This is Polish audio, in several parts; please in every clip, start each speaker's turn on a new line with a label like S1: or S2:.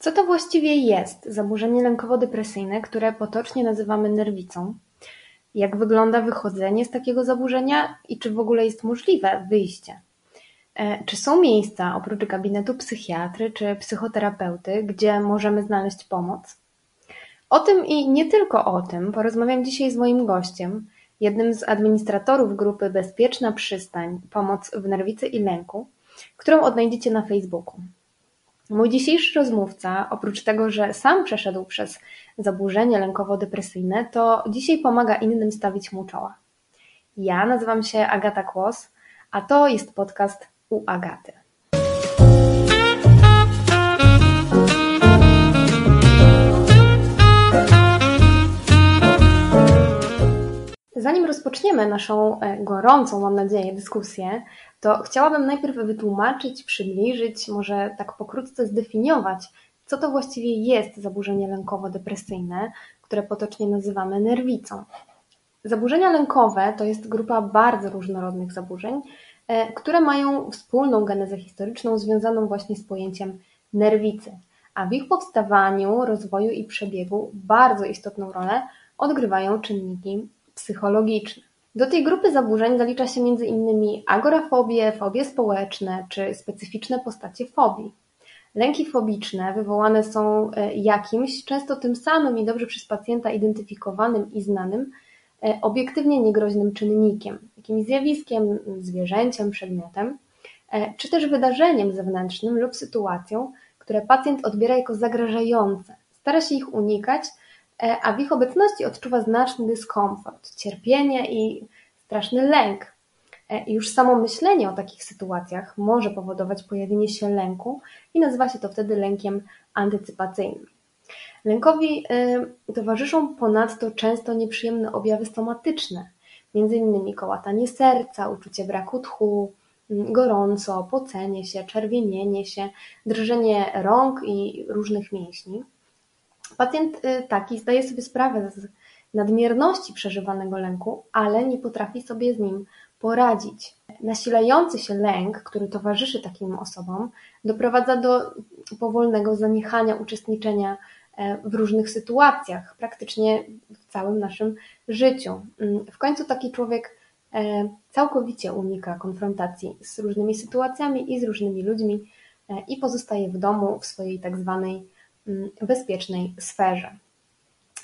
S1: Co to właściwie jest zaburzenie lękowo-depresyjne, które potocznie nazywamy nerwicą? Jak wygląda wychodzenie z takiego zaburzenia i czy w ogóle jest możliwe wyjście? E, czy są miejsca oprócz gabinetu psychiatry czy psychoterapeuty, gdzie możemy znaleźć pomoc? O tym i nie tylko o tym porozmawiam dzisiaj z moim gościem, jednym z administratorów grupy Bezpieczna Przystań Pomoc w nerwicy i lęku, którą odnajdziecie na Facebooku. Mój dzisiejszy rozmówca, oprócz tego, że sam przeszedł przez zaburzenie lękowo-depresyjne, to dzisiaj pomaga innym stawić mu czoła. Ja nazywam się Agata Kłos, a to jest podcast u Agaty. Zanim rozpoczniemy naszą e, gorącą, mam nadzieję, dyskusję, to chciałabym najpierw wytłumaczyć, przybliżyć, może tak pokrótce zdefiniować, co to właściwie jest zaburzenie lękowo-depresyjne, które potocznie nazywamy nerwicą. Zaburzenia lękowe to jest grupa bardzo różnorodnych zaburzeń, e, które mają wspólną genezę historyczną związaną właśnie z pojęciem nerwicy, a w ich powstawaniu, rozwoju i przebiegu bardzo istotną rolę odgrywają czynniki psychologiczne. Do tej grupy zaburzeń zalicza się między innymi fobie społeczne czy specyficzne postacie fobii. Lęki fobiczne wywołane są e, jakimś, często tym samym i dobrze przez pacjenta identyfikowanym i znanym, e, obiektywnie niegroźnym czynnikiem, jakimś zjawiskiem, zwierzęciem, przedmiotem, e, czy też wydarzeniem zewnętrznym lub sytuacją, które pacjent odbiera jako zagrażające, stara się ich unikać a w ich obecności odczuwa znaczny dyskomfort, cierpienie i straszny lęk. E, I już samo myślenie o takich sytuacjach może powodować pojawienie się lęku i nazywa się to wtedy lękiem antycypacyjnym. Lękowi e, towarzyszą ponadto często nieprzyjemne objawy somatyczne, m.in. kołatanie serca, uczucie braku tchu, gorąco, pocenie się, czerwienienie się, drżenie rąk i różnych mięśni. Pacjent y, taki zdaje sobie sprawę z nadmierności przeżywanego lęku, ale nie potrafi sobie z nim poradzić. Nasilający się lęk, który towarzyszy takim osobom, doprowadza do powolnego zaniechania uczestniczenia e, w różnych sytuacjach, praktycznie w całym naszym życiu. Mm, w końcu taki człowiek e, całkowicie unika konfrontacji z różnymi sytuacjami i z różnymi ludźmi e, i pozostaje w domu w swojej tak zwanej bezpiecznej sferze.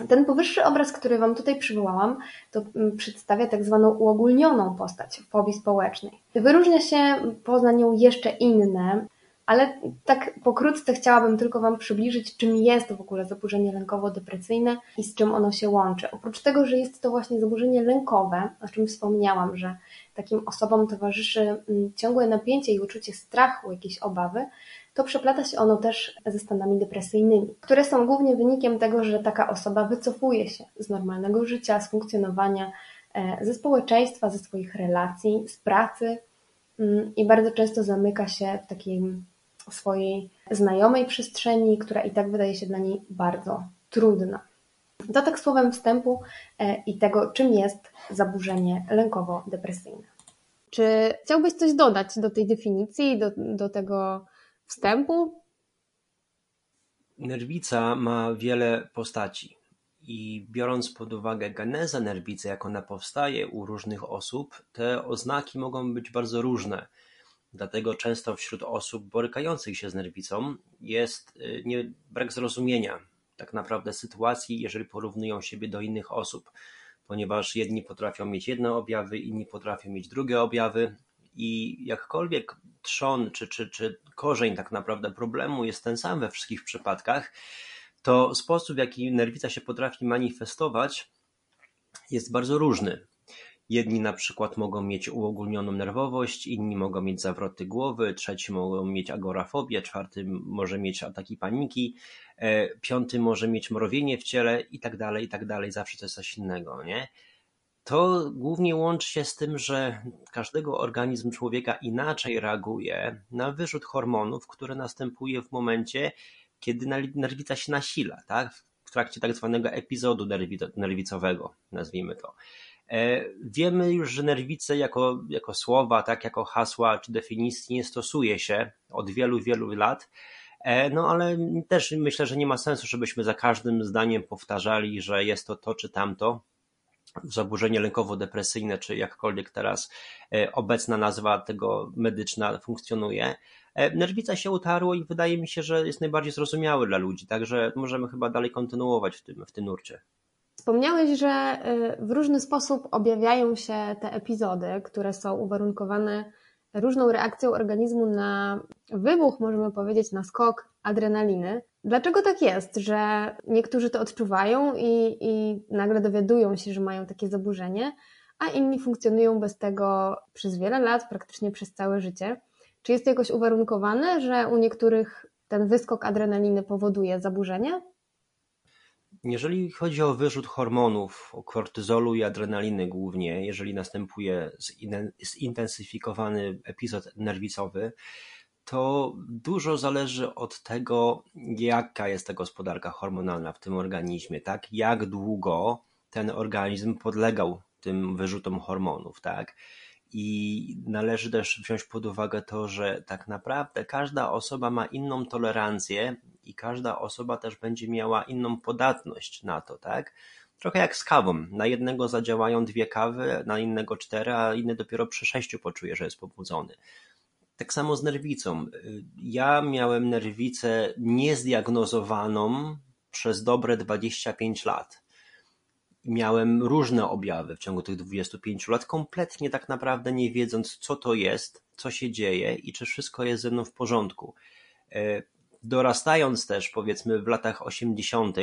S1: Ten powyższy obraz, który Wam tutaj przywołałam, to mm, przedstawia tak zwaną uogólnioną postać fobii społecznej. Wyróżnia się poza nią jeszcze inne, ale tak pokrótce chciałabym tylko Wam przybliżyć, czym jest w ogóle zaburzenie lękowo-depresyjne i z czym ono się łączy. Oprócz tego, że jest to właśnie zaburzenie lękowe, o czym wspomniałam, że takim osobom towarzyszy mm, ciągłe napięcie i uczucie strachu, jakieś obawy, to przeplata się ono też ze stanami depresyjnymi, które są głównie wynikiem tego, że taka osoba wycofuje się z normalnego życia, z funkcjonowania, e, ze społeczeństwa, ze swoich relacji, z pracy mm, i bardzo często zamyka się w takiej swojej znajomej przestrzeni, która i tak wydaje się dla niej bardzo trudna. To tak słowem wstępu e, i tego, czym jest zaburzenie lękowo-depresyjne. Czy chciałbyś coś dodać do tej definicji, do, do tego wstępu?
S2: Nerwica ma wiele postaci i biorąc pod uwagę genezę nerwicy, jak ona powstaje u różnych osób, te oznaki mogą być bardzo różne. Dlatego często wśród osób borykających się z nerwicą jest y, nie, brak zrozumienia tak naprawdę sytuacji, jeżeli porównują siebie do innych osób, ponieważ jedni potrafią mieć jedne objawy, inni potrafią mieć drugie objawy i jakkolwiek trzon czy, czy, czy korzeń tak naprawdę problemu jest ten sam we wszystkich przypadkach, to sposób, w jaki nerwica się potrafi manifestować, jest bardzo różny. Jedni na przykład mogą mieć uogólnioną nerwowość, inni mogą mieć zawroty głowy, trzeci mogą mieć agorafobię, czwarty może mieć ataki paniki, e, piąty może mieć mrowienie w ciele i tak dalej, i tak dalej. Zawsze to jest coś innego, nie? To głównie łączy się z tym, że każdego organizm człowieka inaczej reaguje na wyrzut hormonów, który następuje w momencie, kiedy nerwica się nasila, tak? w trakcie tak zwanego epizodu nerwicowego, nazwijmy to. E, wiemy już, że nerwice jako, jako słowa, tak jako hasła czy definicji nie stosuje się od wielu, wielu lat, E, no ale też myślę, że nie ma sensu, żebyśmy za każdym zdaniem powtarzali, że jest to to czy tamto zaburzenie lękowo-depresyjne, czy jakkolwiek teraz e, obecna nazwa tego medyczna funkcjonuje. E, nerwica się utarło i wydaje mi się, że jest najbardziej zrozumiały dla ludzi, także możemy chyba dalej kontynuować w tym, w tym nurcie.
S1: Wspomniałeś, że w różny sposób objawiają się te epizody, które są uwarunkowane różną reakcją organizmu na wybuch, możemy powiedzieć, na skok adrenaliny. Dlaczego tak jest, że niektórzy to odczuwają i, i nagle dowiadują się, że mają takie zaburzenie, a inni funkcjonują bez tego przez wiele lat, praktycznie przez całe życie? Czy jest to jakoś uwarunkowane, że u niektórych ten wyskok adrenaliny powoduje zaburzenie?
S2: Jeżeli chodzi o wyrzut hormonów, o kortyzolu i adrenaliny głównie, jeżeli następuje zintensyfikowany epizod nerwicowy, to dużo zależy od tego, jaka jest ta gospodarka hormonalna w tym organizmie, tak? Jak długo ten organizm podlegał tym wyrzutom hormonów, tak? I należy też wziąć pod uwagę to, że tak naprawdę każda osoba ma inną tolerancję i każda osoba też będzie miała inną podatność na to, tak? Trochę jak z kawą. Na jednego zadziałają dwie kawy, na innego cztery, a inny dopiero przy sześciu poczuje, że jest pobudzony. Tak samo z nerwicą. Ja miałem nerwicę niezdiagnozowaną przez dobre 25 lat. Miałem różne objawy w ciągu tych 25 lat, kompletnie tak naprawdę nie wiedząc, co to jest, co się dzieje i czy wszystko jest ze mną w porządku. E, dorastając też, powiedzmy, w latach 80.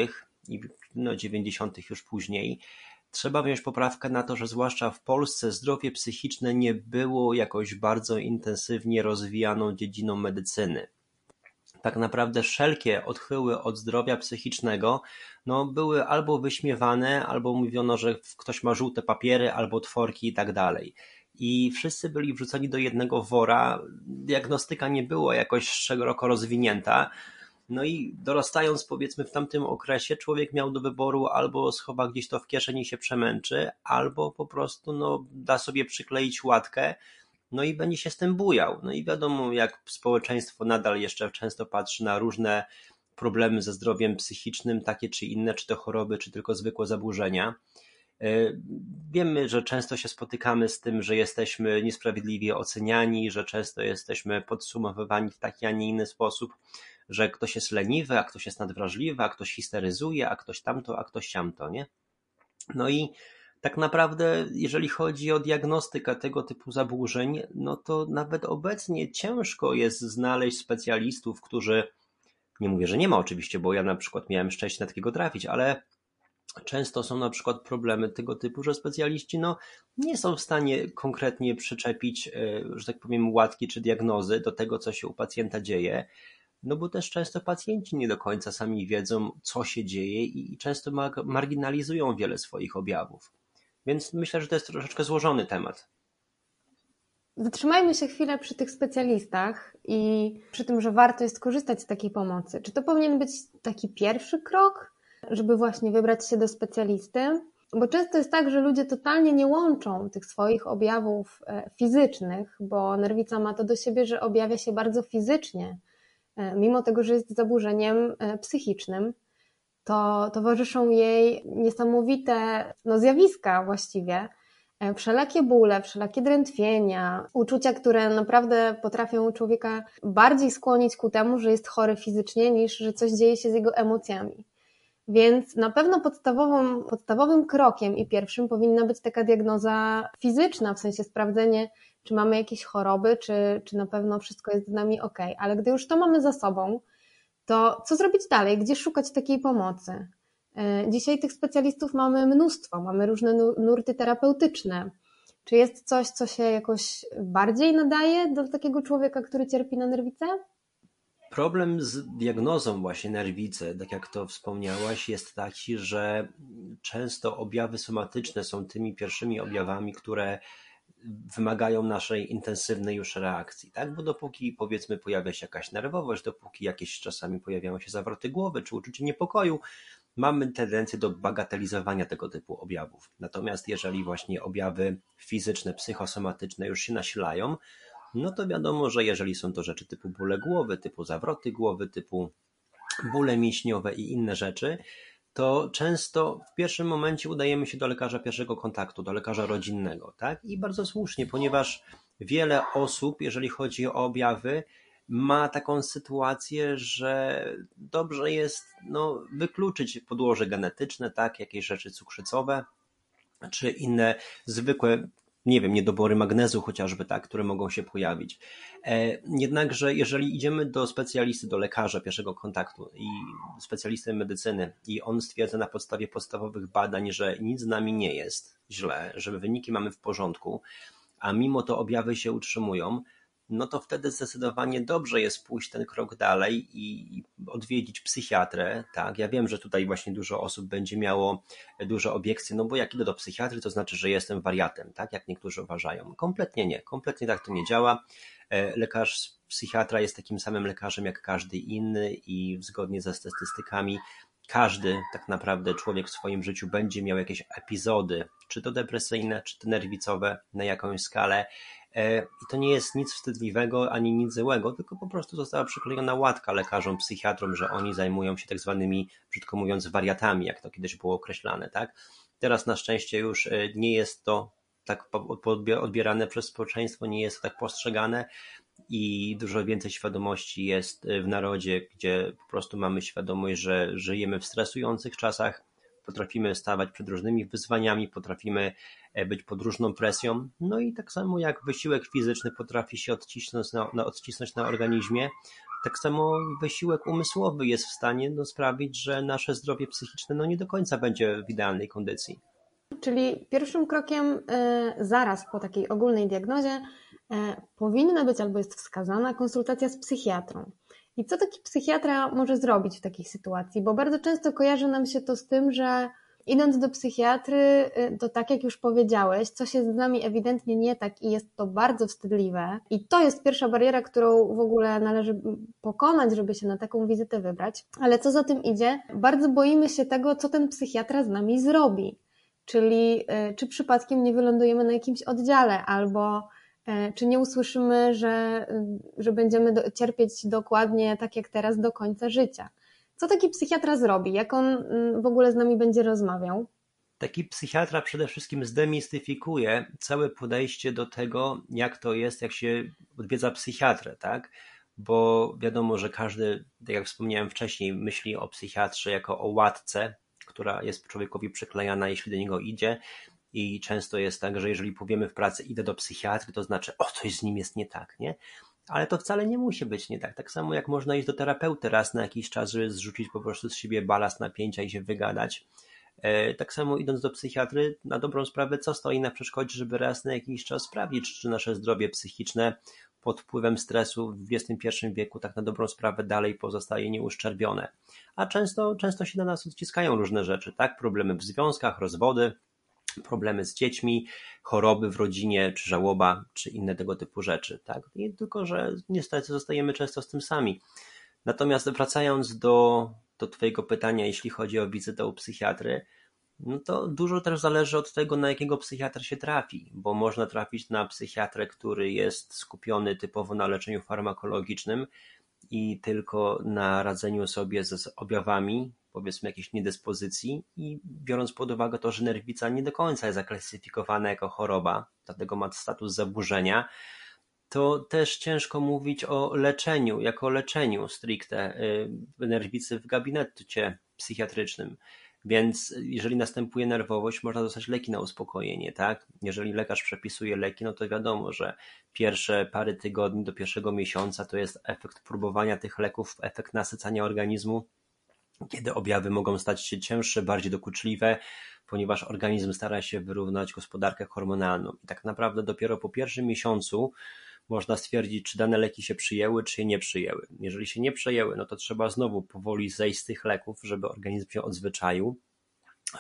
S2: i no, 90. już później, trzeba wziąć poprawkę na to, że zwłaszcza w Polsce zdrowie psychiczne nie było jakoś bardzo intensywnie rozwijaną dziedziną medycyny. Tak naprawdę wszelkie odchyły od zdrowia psychicznego no, były albo wyśmiewane, albo mówiono, że ktoś ma żółte papiery, albo tworki i tak dalej. I wszyscy byli wrzuceni do jednego wora. Diagnostyka nie była jakoś szeroko rozwinięta no i dorastając powiedzmy w tamtym okresie, człowiek miał do wyboru albo schowa gdzieś to w kieszeni i się przemęczy, albo po prostu no, da sobie przykleić łatkę, no i będzie się z tym bujał. No i wiadomo, jak społeczeństwo nadal jeszcze często patrzy na różne problemy ze zdrowiem psychicznym, takie czy inne, czy to choroby, czy tylko zwykłe zaburzenia. E, wiemy, że często się spotykamy z tym, że jesteśmy niesprawiedliwie oceniani, że często jesteśmy podsumowywani w taki, a nie inny sposób że ktoś jest leniwy, a ktoś jest nadwrażliwy, a ktoś histeryzuje, a ktoś tamto, a ktoś siamto, nie? No i tak naprawdę, jeżeli chodzi o diagnostykę tego typu zaburzeń, no to nawet obecnie ciężko jest znaleźć specjalistów, którzy, nie mówię, że nie ma oczywiście, bo ja na przykład miałem szczęście na takiego trafić, ale często są na przykład problemy tego typu, że specjaliści no, nie są w stanie konkretnie przyczepić, e, że tak powiem, łatki czy diagnozy do tego, co się u pacjenta dzieje. No bo też często pacjenci nie do końca sami wiedzą, co się dzieje i często marginalizują wiele swoich objawów. Więc myślę, że to jest troszeczkę złożony temat.
S1: Zatrzymajmy się chwilę przy tych specjalistach i przy tym, że warto jest korzystać z takiej pomocy. Czy to powinien być taki pierwszy krok, żeby właśnie wybrać się do specjalisty? Bo często jest tak, że ludzie totalnie nie łączą tych swoich objawów e, fizycznych, bo nerwica ma to do siebie, że objawia się bardzo fizycznie mimo tego, że jest zaburzeniem e, psychicznym, to towarzyszą jej niesamowite no, zjawiska właściwie, e, wszelakie bóle, wszelakie drętwienia, uczucia, które naprawdę potrafią człowieka bardziej skłonić ku temu, że jest chory fizycznie, niż że coś dzieje się z jego emocjami. Więc na pewno podstawowym, podstawowym krokiem i pierwszym powinna być taka diagnoza fizyczna, w sensie sprawdzenie czy mamy jakieś choroby, czy, czy na pewno wszystko jest z nami ok. Ale gdy już to mamy za sobą, to co zrobić dalej? Gdzie szukać takiej pomocy? E, dzisiaj tych specjalistów mamy mnóstwo, mamy różne nurty terapeutyczne. Czy jest coś, co się jakoś bardziej nadaje do takiego człowieka, który cierpi na nerwicę?
S2: Problem z diagnozą właśnie nerwicy, tak jak to wspomniałaś, jest taki, że często objawy somatyczne są tymi pierwszymi objawami, które wymagają naszej intensywnej już reakcji, tak? Bo dopóki powiedzmy pojawia się jakaś nerwowość, dopóki jakieś czasami pojawiają się zawroty głowy czy uczucie niepokoju, mamy tendencję do bagatelizowania tego typu objawów. Natomiast jeżeli właśnie objawy fizyczne, psychosomatyczne już się nasilają, no to wiadomo, że jeżeli są to rzeczy typu bóle głowy, typu zawroty głowy, typu bóle mięśniowe i inne rzeczy, to często w pierwszym momencie udajemy się do lekarza pierwszego kontaktu, do lekarza rodzinnego, tak? I bardzo słusznie, ponieważ wiele osób, jeżeli chodzi o objawy, ma taką sytuację, że dobrze jest no, wykluczyć podłoże genetyczne, tak, jakieś rzeczy cukrzycowe, czy inne zwykłe nie wiem, niedobory magnezu chociażby, tak, które mogą się pojawić. E, jednakże jeżeli idziemy do specjalisty, do lekarza pierwszego kontaktu i specjalisty medycyny i on stwierdza na podstawie podstawowych badań, że nic z nami nie jest źle, że wyniki mamy w porządku, a mimo to objawy się utrzymują, no to wtedy zdecydowanie dobrze jest pójść ten krok dalej i odwiedzić psychiatrę, tak? Ja wiem, że tutaj właśnie dużo osób będzie miało duże obiekcje, no bo jak idę do psychiatry, to znaczy, że jestem wariatem, tak? Jak niektórzy uważają. Kompletnie nie, kompletnie tak to nie działa. E, lekarz psychiatra jest takim samym lekarzem jak każdy inny i zgodnie ze statystykami każdy tak naprawdę człowiek w swoim życiu będzie miał jakieś epizody, czy to depresyjne, czy to nerwicowe, na jakąś skalę I to nie jest nic wstydliwego ani nic złego, tylko po prostu została przyklejona łatka lekarzom, psychiatrom, że oni zajmują się tak zwanymi, brzydko mówiąc, wariatami, jak to kiedyś było określane, tak? Teraz na szczęście już e, nie jest to tak odbierane przez społeczeństwo, nie jest to tak postrzegane i dużo więcej świadomości jest e, w narodzie, gdzie po prostu mamy świadomość, że żyjemy w stresujących czasach, potrafimy stawać przed różnymi wyzwaniami, potrafimy e, być pod różną presją. No i tak samo jak wysiłek fizyczny potrafi się odcisnąć na, na, odcisnąć na organizmie, tak samo wysiłek umysłowy jest w stanie no, sprawić, że nasze zdrowie psychiczne no, nie do końca będzie w idealnej kondycji.
S1: Czyli pierwszym krokiem y, zaraz po takiej ogólnej diagnozie y, powinna być albo jest wskazana konsultacja z psychiatrą. I co taki psychiatra może zrobić w takiej sytuacji? Bo bardzo często kojarzy nam się to z tym, że idąc do psychiatry, y, to tak jak już powiedziałeś, coś jest z nami ewidentnie nie tak i jest to bardzo wstydliwe. I to jest pierwsza bariera, którą w ogóle należy pokonać, żeby się na taką wizytę wybrać. Ale co za tym idzie? Bardzo boimy się tego, co ten psychiatra z nami zrobi. Czyli y, czy przypadkiem nie wylądujemy na jakimś oddziale albo czy nie usłyszymy, że, że będziemy do, cierpieć dokładnie tak jak teraz do końca życia? Co taki psychiatra zrobi? Jak on mm, w ogóle z nami będzie rozmawiał?
S2: Taki psychiatra przede wszystkim zdemistyfikuje całe podejście do tego, jak to jest, jak się odwiedza psychiatrę, tak? Bo wiadomo, że każdy, tak jak wspomniałem wcześniej, myśli o psychiatrze jako o łatce, która jest człowiekowi przyklejana, jeśli do niego idzie, i często jest tak, że jeżeli powiemy w pracy idę do psychiatry, to znaczy o coś z nim jest nie tak, nie? Ale to wcale nie musi być nie tak. Tak samo jak można iść do terapeuty raz na jakiś czas, żeby zrzucić po prostu z siebie balast napięcia i się wygadać. E, tak samo idąc do psychiatry, na dobrą sprawę, co stoi na przeszkodzie, żeby raz na jakiś czas sprawdzić, czy nasze zdrowie psychiczne pod wpływem stresu w XXI wieku tak na dobrą sprawę dalej pozostaje nieuszczerbione. A często, często się na nas odciskają różne rzeczy, tak? Problemy w związkach, rozwody, problemy z dziećmi, choroby w rodzinie, czy żałoba, czy inne tego typu rzeczy. Tak? I tylko, że niestety zostajemy często z tym sami. Natomiast wracając do, do Twojego pytania, jeśli chodzi o wizytę u psychiatry, no to dużo też zależy od tego, na jakiego psychiatra się trafi, bo można trafić na psychiatrę, który jest skupiony typowo na leczeniu farmakologicznym i tylko na radzeniu sobie z objawami powiedzmy jakiejś niedyspozycji i biorąc pod uwagę to, że nerwica nie do końca jest zaklasyfikowana jako choroba, dlatego ma status zaburzenia, to też ciężko mówić o leczeniu, jako leczeniu stricte y, nerwicy w gabinecie psychiatrycznym. Więc jeżeli następuje nerwowość, można dostać leki na uspokojenie, tak? Jeżeli lekarz przepisuje leki, no to wiadomo, że pierwsze parę tygodni do pierwszego miesiąca to jest efekt próbowania tych leków, efekt nasycania organizmu kiedy objawy mogą stać się cięższe, bardziej dokuczliwe, ponieważ organizm stara się wyrównać gospodarkę hormonalną. I tak naprawdę dopiero po pierwszym miesiącu można stwierdzić, czy dane leki się przyjęły, czy nie przyjęły. Jeżeli się nie przyjęły, no to trzeba znowu powoli zejść z tych leków, żeby organizm się odzwyczaił,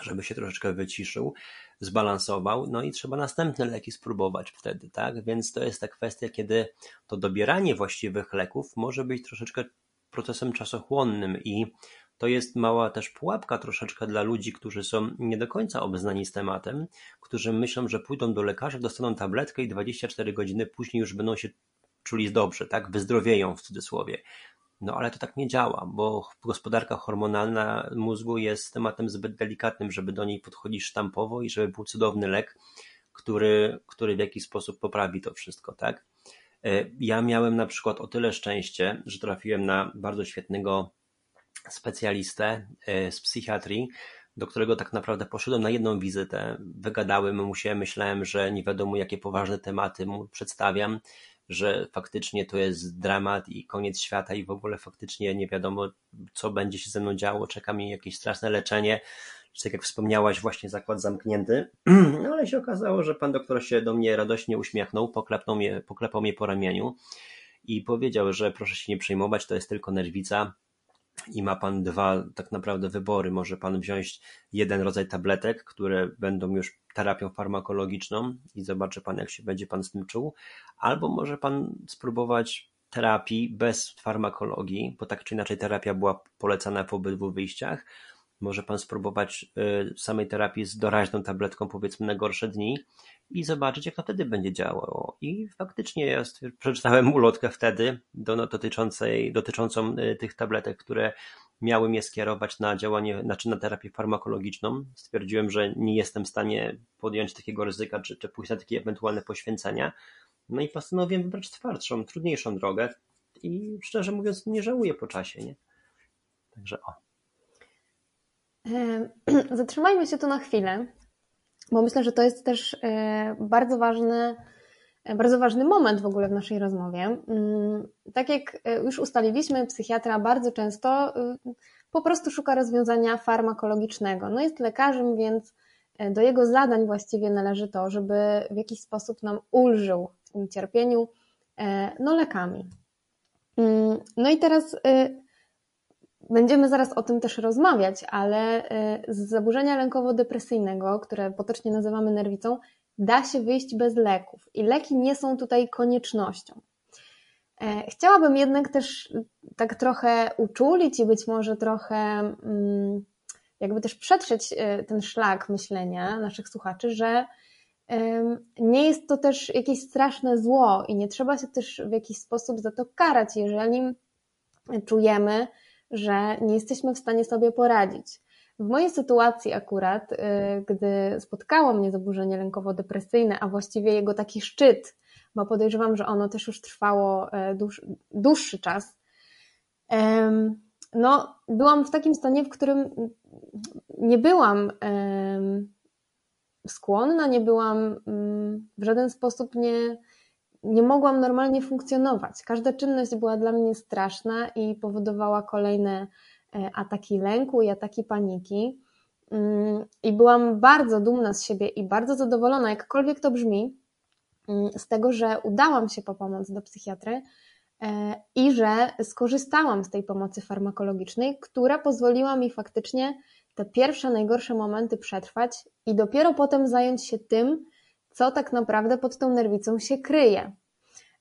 S2: żeby się troszeczkę wyciszył, zbalansował, no i trzeba następne leki spróbować wtedy, tak? Więc to jest ta kwestia, kiedy to dobieranie właściwych leków może być troszeczkę procesem czasochłonnym i to jest mała też pułapka troszeczkę dla ludzi, którzy są nie do końca obeznani z tematem, którzy myślą, że pójdą do lekarza, dostaną tabletkę i 24 godziny później już będą się czuli dobrze, tak? Wyzdrowieją w cudzysłowie. No ale to tak nie działa, bo gospodarka hormonalna mózgu jest tematem zbyt delikatnym, żeby do niej podchodzić sztampowo i żeby był cudowny lek, który, który w jakiś sposób poprawi to wszystko, tak? E, ja miałem na przykład o tyle szczęście, że trafiłem na bardzo świetnego specjalistę e, z psychiatrii, do którego tak naprawdę poszedłem na jedną wizytę, wygadałem mu się, myślałem, że nie wiadomo jakie poważne tematy mu przedstawiam, że faktycznie to jest dramat i koniec świata i w ogóle faktycznie nie wiadomo co będzie się ze mną działo, czeka mi jakieś straszne leczenie, tak jak wspomniałaś właśnie zakład zamknięty, no ale się okazało, że pan doktor się do mnie radośnie uśmiechnął, poklepnął mnie, poklepał mnie po ramieniu i powiedział, że proszę się nie przejmować, to jest tylko nerwica, i ma Pan dwa tak naprawdę wybory. Może Pan wziąć jeden rodzaj tabletek, które będą już terapią farmakologiczną i zobaczy Pan, jak się będzie Pan z tym czuł, albo może Pan spróbować terapii bez farmakologii, bo tak czy inaczej terapia była polecana w obydwu wyjściach. Może Pan spróbować y, samej terapii z doraźną tabletką, powiedzmy na gorsze dni i zobaczyć, jak to wtedy będzie działało. I faktycznie ja przeczytałem ulotkę wtedy do, dotyczącej, dotyczącą y, tych tabletek, które miały mnie skierować na działanie, znaczy na terapię farmakologiczną. Stwierdziłem, że nie jestem w stanie podjąć takiego ryzyka, czy, czy pójść na takie ewentualne poświęcenia. No i postanowiłem wybrać twardszą, trudniejszą drogę i szczerze mówiąc nie żałuję po czasie, nie? Także o.
S1: Zatrzymajmy się tu na chwilę, bo myślę, że to jest też e, bardzo ważny, e, bardzo ważny moment w ogóle w naszej rozmowie. Mm, tak jak e, już ustaliliśmy, psychiatra bardzo często po prostu szuka rozwiązania farmakologicznego. No jest lekarzem, więc do jego zadań właściwie należy to, żeby w jakiś sposób nam ulżył w tym cierpieniu no lekami. Mm, no i teraz Będziemy zaraz o tym też rozmawiać, ale y, z zaburzenia lękowo-depresyjnego, które potocznie nazywamy nerwicą, da się wyjść bez leków i leki nie są tutaj koniecznością. E, chciałabym jednak też tak trochę uczulić i być może trochę mm, jakby też przetrzeć y, ten szlak myślenia naszych słuchaczy, że nie jest to też jakieś straszne zło i nie trzeba się też w jakiś sposób za to karać, jeżeli czujemy, że nie jesteśmy w stanie sobie poradzić. W mojej sytuacji akurat, y, gdy spotkało mnie zaburzenie lękowo-depresyjne, a właściwie jego taki szczyt, bo podejrzewam, że ono też już trwało e, dłuższy czas, no, byłam w takim stanie, w którym nie byłam skłonna, nie byłam mm, w żaden sposób nie, nie mogłam normalnie funkcjonować. Każda czynność była dla mnie straszna i powodowała kolejne e, ataki lęku i ataki paniki. Mm, I byłam bardzo dumna z siebie i bardzo zadowolona, jakkolwiek to brzmi, mm, z tego, że udałam się po pomoc do psychiatry e, i że skorzystałam z tej pomocy farmakologicznej, która pozwoliła mi faktycznie te pierwsze, najgorsze momenty przetrwać i dopiero potem zająć się tym, co tak naprawdę pod tą nerwicą się kryje.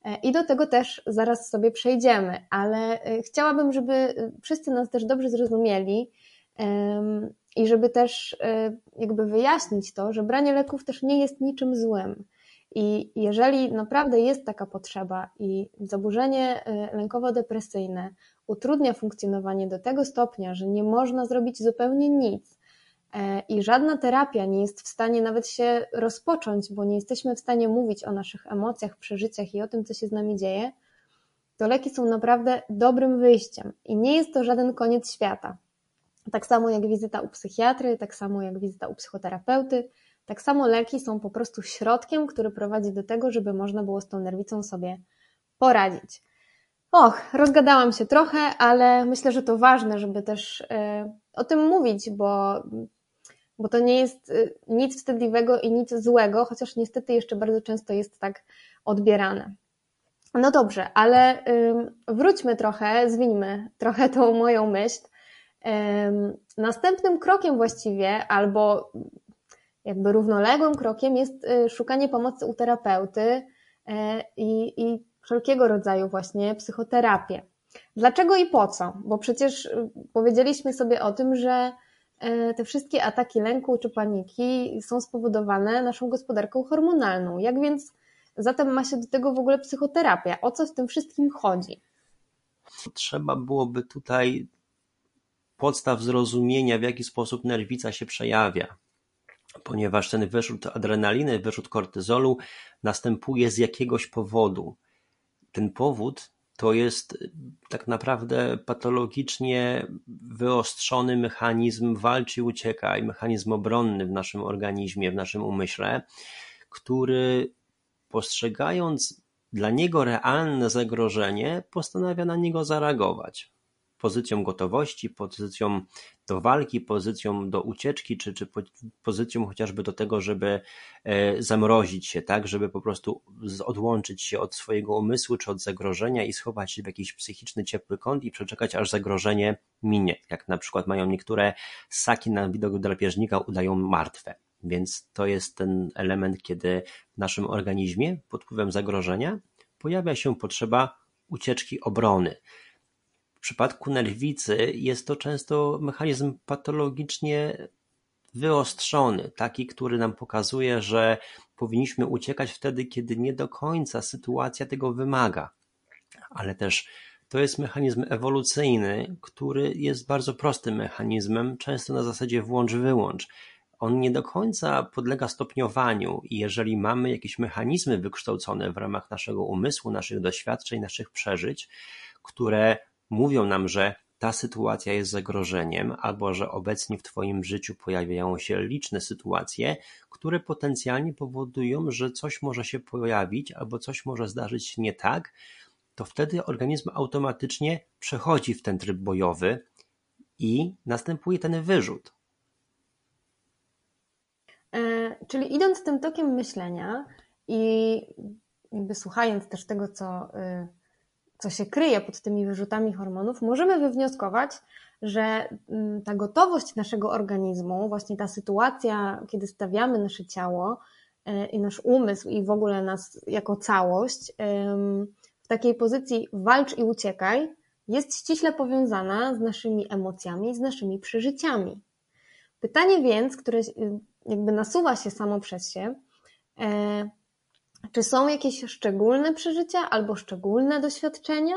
S1: E, I do tego też zaraz sobie przejdziemy, ale e, chciałabym, żeby e, wszyscy nas też dobrze zrozumieli i żeby też jakby wyjaśnić to, że branie leków też nie jest niczym złym. I jeżeli naprawdę jest taka potrzeba i zaburzenie lękowo-depresyjne utrudnia funkcjonowanie do tego stopnia, że nie można zrobić zupełnie nic, i żadna terapia nie jest w stanie nawet się rozpocząć, bo nie jesteśmy w stanie mówić o naszych emocjach, przeżyciach i o tym, co się z nami dzieje, to leki są naprawdę dobrym wyjściem i nie jest to żaden koniec świata. Tak samo jak wizyta u psychiatry, tak samo jak wizyta u psychoterapeuty, tak samo leki są po prostu środkiem, który prowadzi do tego, żeby można było z tą nerwicą sobie poradzić. Och, rozgadałam się trochę, ale myślę, że to ważne, żeby też e, o tym mówić, bo bo to nie jest y, nic wstydliwego i nic złego, chociaż niestety jeszcze bardzo często jest tak odbierane. No dobrze, ale wróćmy trochę, zwinьmy trochę tą moją myśl. Następnym krokiem właściwie, albo jakby równoległym krokiem jest y, szukanie pomocy u terapeuty y, i, i wszelkiego rodzaju właśnie psychoterapię. Dlaczego i po co? Bo przecież powiedzieliśmy sobie o tym, że te wszystkie ataki lęku czy paniki są spowodowane naszą gospodarką hormonalną. Jak więc zatem ma się do tego w ogóle psychoterapia? O co w tym wszystkim chodzi?
S2: Trzeba byłoby tutaj podstaw zrozumienia, w jaki sposób nerwica się przejawia, ponieważ ten wyrzut adrenaliny, wyrzut kortyzolu następuje z jakiegoś powodu. Ten powód to jest tak naprawdę patologicznie wyostrzony mechanizm walcz i uciekaj, mechanizm obronny w naszym organizmie, w naszym umyśle, który postrzegając dla niego realne zagrożenie, postanawia na niego zareagować pozycją gotowości, pozycją do walki, pozycją do ucieczki, czy, czy pozycją chociażby do tego, żeby e, zamrozić się, tak, żeby po prostu odłączyć się od swojego umysłu, czy od zagrożenia i schować się w jakiś psychiczny ciepły kąt i przeczekać, aż zagrożenie minie. Jak na przykład mają niektóre ssaki na widok drapieżnika udają martwe. Więc to jest ten element, kiedy w naszym organizmie pod wpływem zagrożenia pojawia się potrzeba ucieczki obrony. Przypadku nerwicy jest to często mechanizm patologicznie wyostrzony, taki, który nam pokazuje, że powinniśmy uciekać wtedy, kiedy nie do końca sytuacja tego wymaga. Ale też to jest mechanizm ewolucyjny, który jest bardzo prostym mechanizmem, często na zasadzie włącz-wyłącz on nie do końca podlega stopniowaniu i jeżeli mamy jakieś mechanizmy wykształcone w ramach naszego umysłu, naszych doświadczeń, naszych przeżyć, które mówią nam, że ta sytuacja jest zagrożeniem, albo że obecnie w Twoim życiu pojawiają się liczne sytuacje, które potencjalnie powodują, że coś może się pojawić, albo coś może zdarzyć się nie tak, to wtedy organizm automatycznie przechodzi w ten tryb bojowy i następuje ten wyrzut.
S1: E, czyli idąc tym tokiem myślenia i słuchając też tego, co, y, co się kryje pod tymi wyrzutami hormonów, możemy wywnioskować, że mm, ta gotowość naszego organizmu, właśnie ta sytuacja, kiedy stawiamy nasze ciało e, i nasz umysł i w ogóle nas jako całość w takiej pozycji walcz i uciekaj, jest ściśle powiązana z naszymi emocjami, z naszymi przeżyciami. Pytanie więc, które jakby nasuwa się samo przez się, czy są jakieś szczególne przeżycia albo szczególne doświadczenia,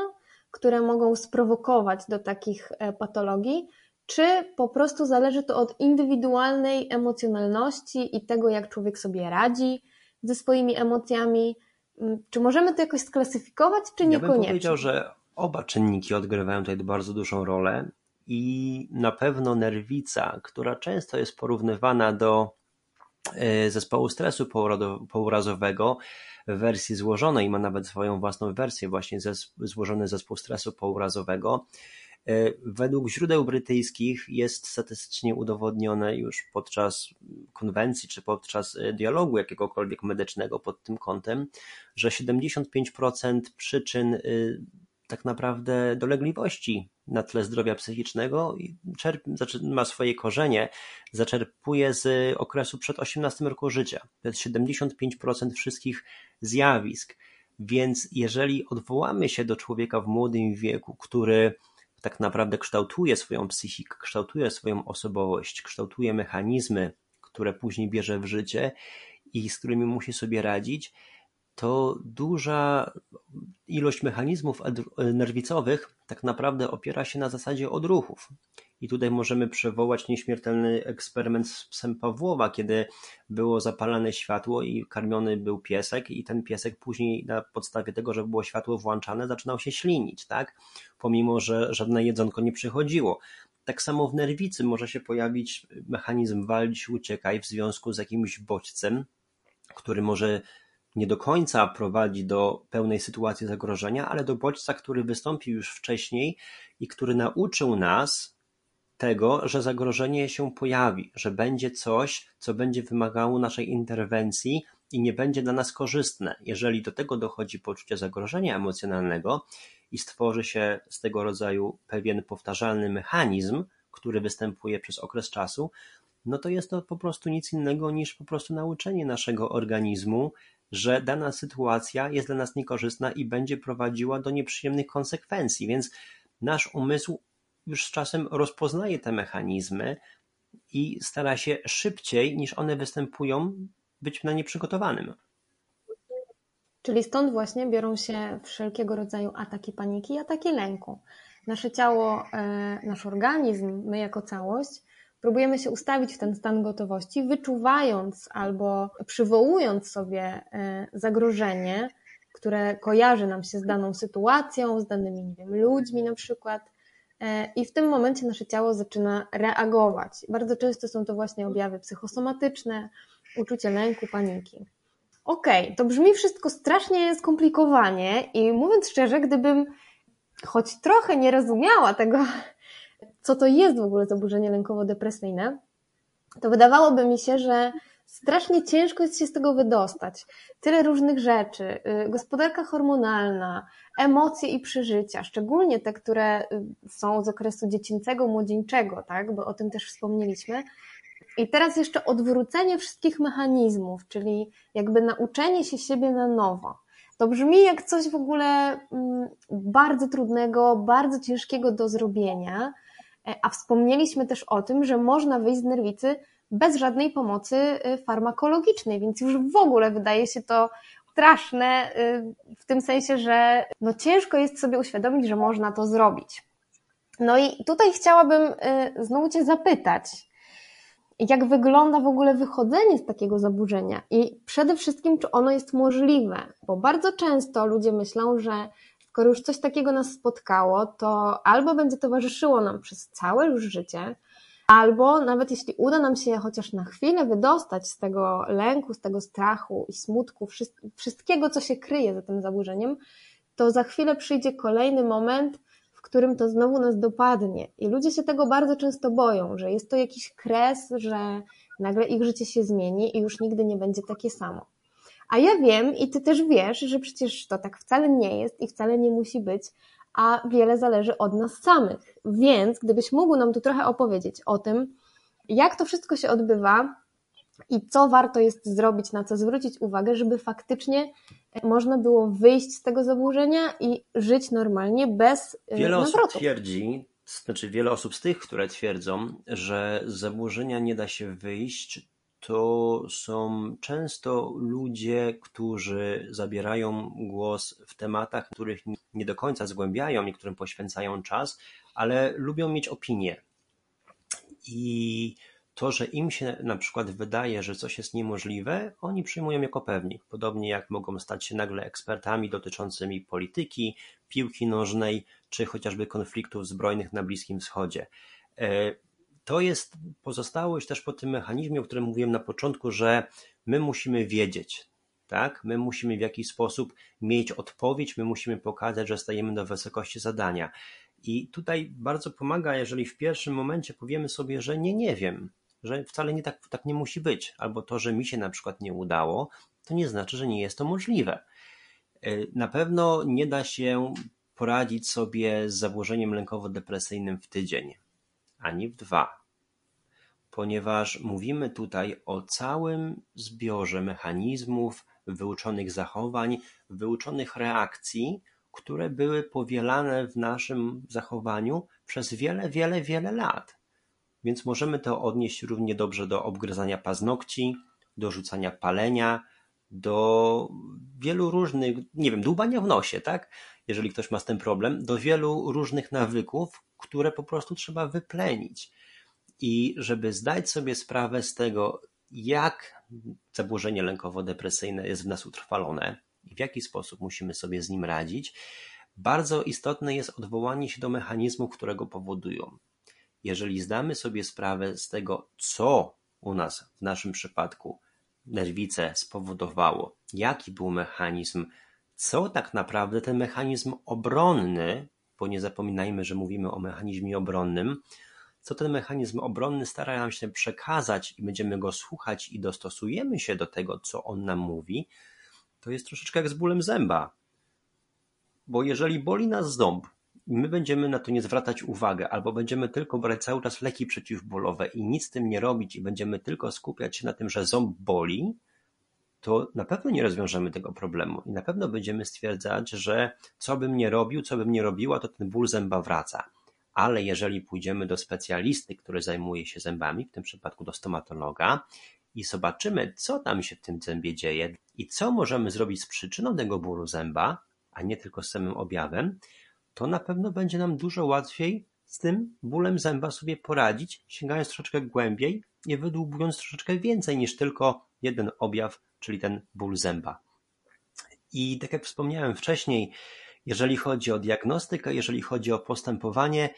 S1: które mogą sprowokować do takich e, patologii, czy po prostu zależy to od indywidualnej emocjonalności i tego, jak człowiek sobie radzi ze swoimi emocjami? Mm, czy możemy to jakoś sklasyfikować, czy niekoniecznie? Ja bym
S2: powiedział, że oba czynniki odgrywają tutaj bardzo dużą rolę i na pewno nerwica, która często jest porównywana do zespołu stresu pourazowego w wersji złożonej, ma nawet swoją własną wersję, właśnie złożony zespół stresu pourazowego. E, według źródeł brytyjskich jest statystycznie udowodnione już podczas konwencji czy podczas e, dialogu jakiegokolwiek medycznego pod tym kątem, że 75% przyczyn tak naprawdę dolegliwości na tle zdrowia psychicznego czerp, znaczy ma swoje korzenie, zaczerpuje z okresu przed 18 roku życia. To jest 75% wszystkich zjawisk. Więc jeżeli odwołamy się do człowieka w młodym wieku, który tak naprawdę kształtuje swoją psychikę, kształtuje swoją osobowość, kształtuje mechanizmy, które później bierze w życie i z którymi musi sobie radzić, to duża ilość mechanizmów nerwicowych tak naprawdę opiera się na zasadzie odruchów. I tutaj możemy przywołać nieśmiertelny eksperyment z psem Pawłowa, kiedy było zapalane światło i karmiony był piesek i ten piesek później na podstawie tego, że było światło włączane, zaczynał się ślinić, tak? Pomimo, że żadne jedzonko nie przychodziło. Tak samo w nerwicy może się pojawić mechanizm walcz uciekaj w związku z jakimś bodźcem, który może nie do końca prowadzi do pełnej sytuacji zagrożenia, ale do bodźca, który wystąpił już wcześniej i który nauczył nas tego, że zagrożenie się pojawi, że będzie coś, co będzie wymagało naszej interwencji i nie będzie dla nas korzystne. Jeżeli do tego dochodzi poczucie zagrożenia emocjonalnego i stworzy się z tego rodzaju pewien powtarzalny mechanizm, który występuje przez okres czasu, no to jest to po prostu nic innego niż po prostu nauczenie naszego organizmu, że dana sytuacja jest dla nas niekorzystna i będzie prowadziła do nieprzyjemnych konsekwencji, więc nasz umysł już z czasem rozpoznaje te mechanizmy i stara się szybciej niż one występują być na nie przygotowanym.
S1: Czyli stąd właśnie biorą się wszelkiego rodzaju ataki paniki i ataki lęku. Nasze ciało, e, nasz organizm, my jako całość, próbujemy się ustawić w ten stan gotowości, wyczuwając albo przywołując sobie e, zagrożenie, które kojarzy nam się z daną sytuacją, z danymi nie wiem, ludźmi na przykład. E, I w tym momencie nasze ciało zaczyna reagować. Bardzo często są to właśnie objawy psychosomatyczne, uczucie lęku, paniki. Okej, okay, to brzmi wszystko strasznie skomplikowanie i mówiąc szczerze, gdybym choć trochę nie rozumiała tego, co to jest w ogóle zaburzenie lękowo-depresyjne, to wydawałoby mi się, że strasznie ciężko jest się z tego wydostać. Tyle różnych rzeczy, y, gospodarka hormonalna, emocje i przeżycia, szczególnie te, które y, są z okresu dziecięcego, młodzieńczego, tak, bo o tym też wspomnieliśmy. I teraz jeszcze odwrócenie wszystkich mechanizmów, czyli jakby nauczenie się siebie na nowo. To brzmi jak coś w ogóle mm, bardzo trudnego, bardzo ciężkiego do zrobienia, a wspomnieliśmy też o tym, że można wyjść z nerwicy bez żadnej pomocy y, farmakologicznej, więc już w ogóle wydaje się to straszne y, w tym sensie, że no ciężko jest sobie uświadomić, że można to zrobić. No i tutaj chciałabym znowu Cię zapytać, jak wygląda w ogóle wychodzenie z takiego zaburzenia i przede wszystkim, czy ono jest możliwe, bo bardzo często ludzie myślą, że skoro już coś takiego nas spotkało, to albo będzie towarzyszyło nam przez całe już życie, albo nawet jeśli uda nam się chociaż na chwilę wydostać z tego lęku, z tego strachu i smutku, wszystkiego, co się kryje za tym zaburzeniem, to za chwilę przyjdzie kolejny moment, którym to znowu nas dopadnie. I ludzie się tego bardzo często boją, że jest to jakiś kres, że nagle ich życie się zmieni i już nigdy nie będzie takie samo. A ja wiem i ty też wiesz, że przecież to tak wcale nie jest i wcale nie musi być, a wiele zależy od nas samych. Więc gdybyś mógł nam tu trochę opowiedzieć o tym, jak to wszystko się odbywa i co warto jest zrobić, na co zwrócić uwagę, żeby faktycznie można było wyjść z tego zaburzenia i żyć normalnie bez
S2: e, Wiele nawrotu. osób twierdzi, znaczy wiele osób z tych, które twierdzą, że z zaburzenia nie da się wyjść, to są często ludzie, którzy zabierają głos w tematach, których nie do końca zgłębiają, niektórym poświęcają czas, ale lubią mieć opinię. I to, że im się na przykład wydaje, że coś jest niemożliwe, oni przyjmują jako pewnik. Podobnie jak mogą stać się nagle ekspertami dotyczącymi polityki, piłki nożnej, czy chociażby konfliktów zbrojnych na Bliskim Wschodzie. To jest pozostałość też po tym mechanizmie, o którym mówiłem na początku, że my musimy wiedzieć, tak? My musimy w jakiś sposób mieć odpowiedź, my musimy pokazać, że stajemy do wysokości zadania. I tutaj bardzo pomaga, jeżeli w pierwszym momencie powiemy sobie, że nie, nie wiem, że wcale nie tak, tak nie musi być, albo to, że mi się na przykład nie udało, to nie znaczy, że nie jest to możliwe. E, na pewno nie da się poradzić sobie z zaburzeniem lękowo-depresyjnym w tydzień, ani w dwa, ponieważ mówimy tutaj o całym zbiorze mechanizmów, wyuczonych zachowań, wyuczonych reakcji, które były powielane w naszym zachowaniu przez wiele, wiele, wiele lat. Więc możemy to odnieść równie dobrze do obgryzania paznokci, do rzucania palenia, do wielu różnych, nie wiem, dłubania w nosie, tak? Jeżeli ktoś ma z tym problem, do wielu różnych nawyków, które po prostu trzeba wyplenić. I żeby zdać sobie sprawę z tego, jak zaburzenie lękowo-depresyjne jest w nas utrwalone i w jaki sposób musimy sobie z nim radzić, bardzo istotne jest odwołanie się do mechanizmów, które go powodują. Jeżeli zdamy sobie sprawę z tego, co u nas w naszym przypadku nerwice spowodowało, jaki był mechanizm, co tak naprawdę ten mechanizm obronny, bo nie zapominajmy, że mówimy o mechanizmie obronnym, co ten mechanizm obronny stara nam się przekazać i będziemy go słuchać i dostosujemy się do tego, co on nam mówi, to jest troszeczkę jak z bólem zęba. Bo jeżeli boli nas ząb, i my będziemy na to nie zwracać uwagi, albo będziemy tylko brać cały czas leki przeciwbólowe i nic z tym nie robić i będziemy tylko skupiać się na tym, że ząb boli, to na pewno nie rozwiążemy tego problemu i na pewno będziemy stwierdzać, że co bym nie robił, co bym nie robiła, to ten ból zęba wraca. Ale jeżeli pójdziemy do specjalisty, który zajmuje się zębami, w tym przypadku do stomatologa, i zobaczymy, co tam się w tym zębie dzieje, i co możemy zrobić z przyczyną tego bólu zęba, a nie tylko z samym objawem, to na pewno będzie nam dużo łatwiej z tym bólem zęba sobie poradzić, sięgając troszeczkę głębiej i wydłubując troszeczkę więcej niż tylko jeden objaw, czyli ten ból zęba. I tak jak wspomniałem wcześniej, jeżeli chodzi o diagnostykę, jeżeli chodzi o postępowanie,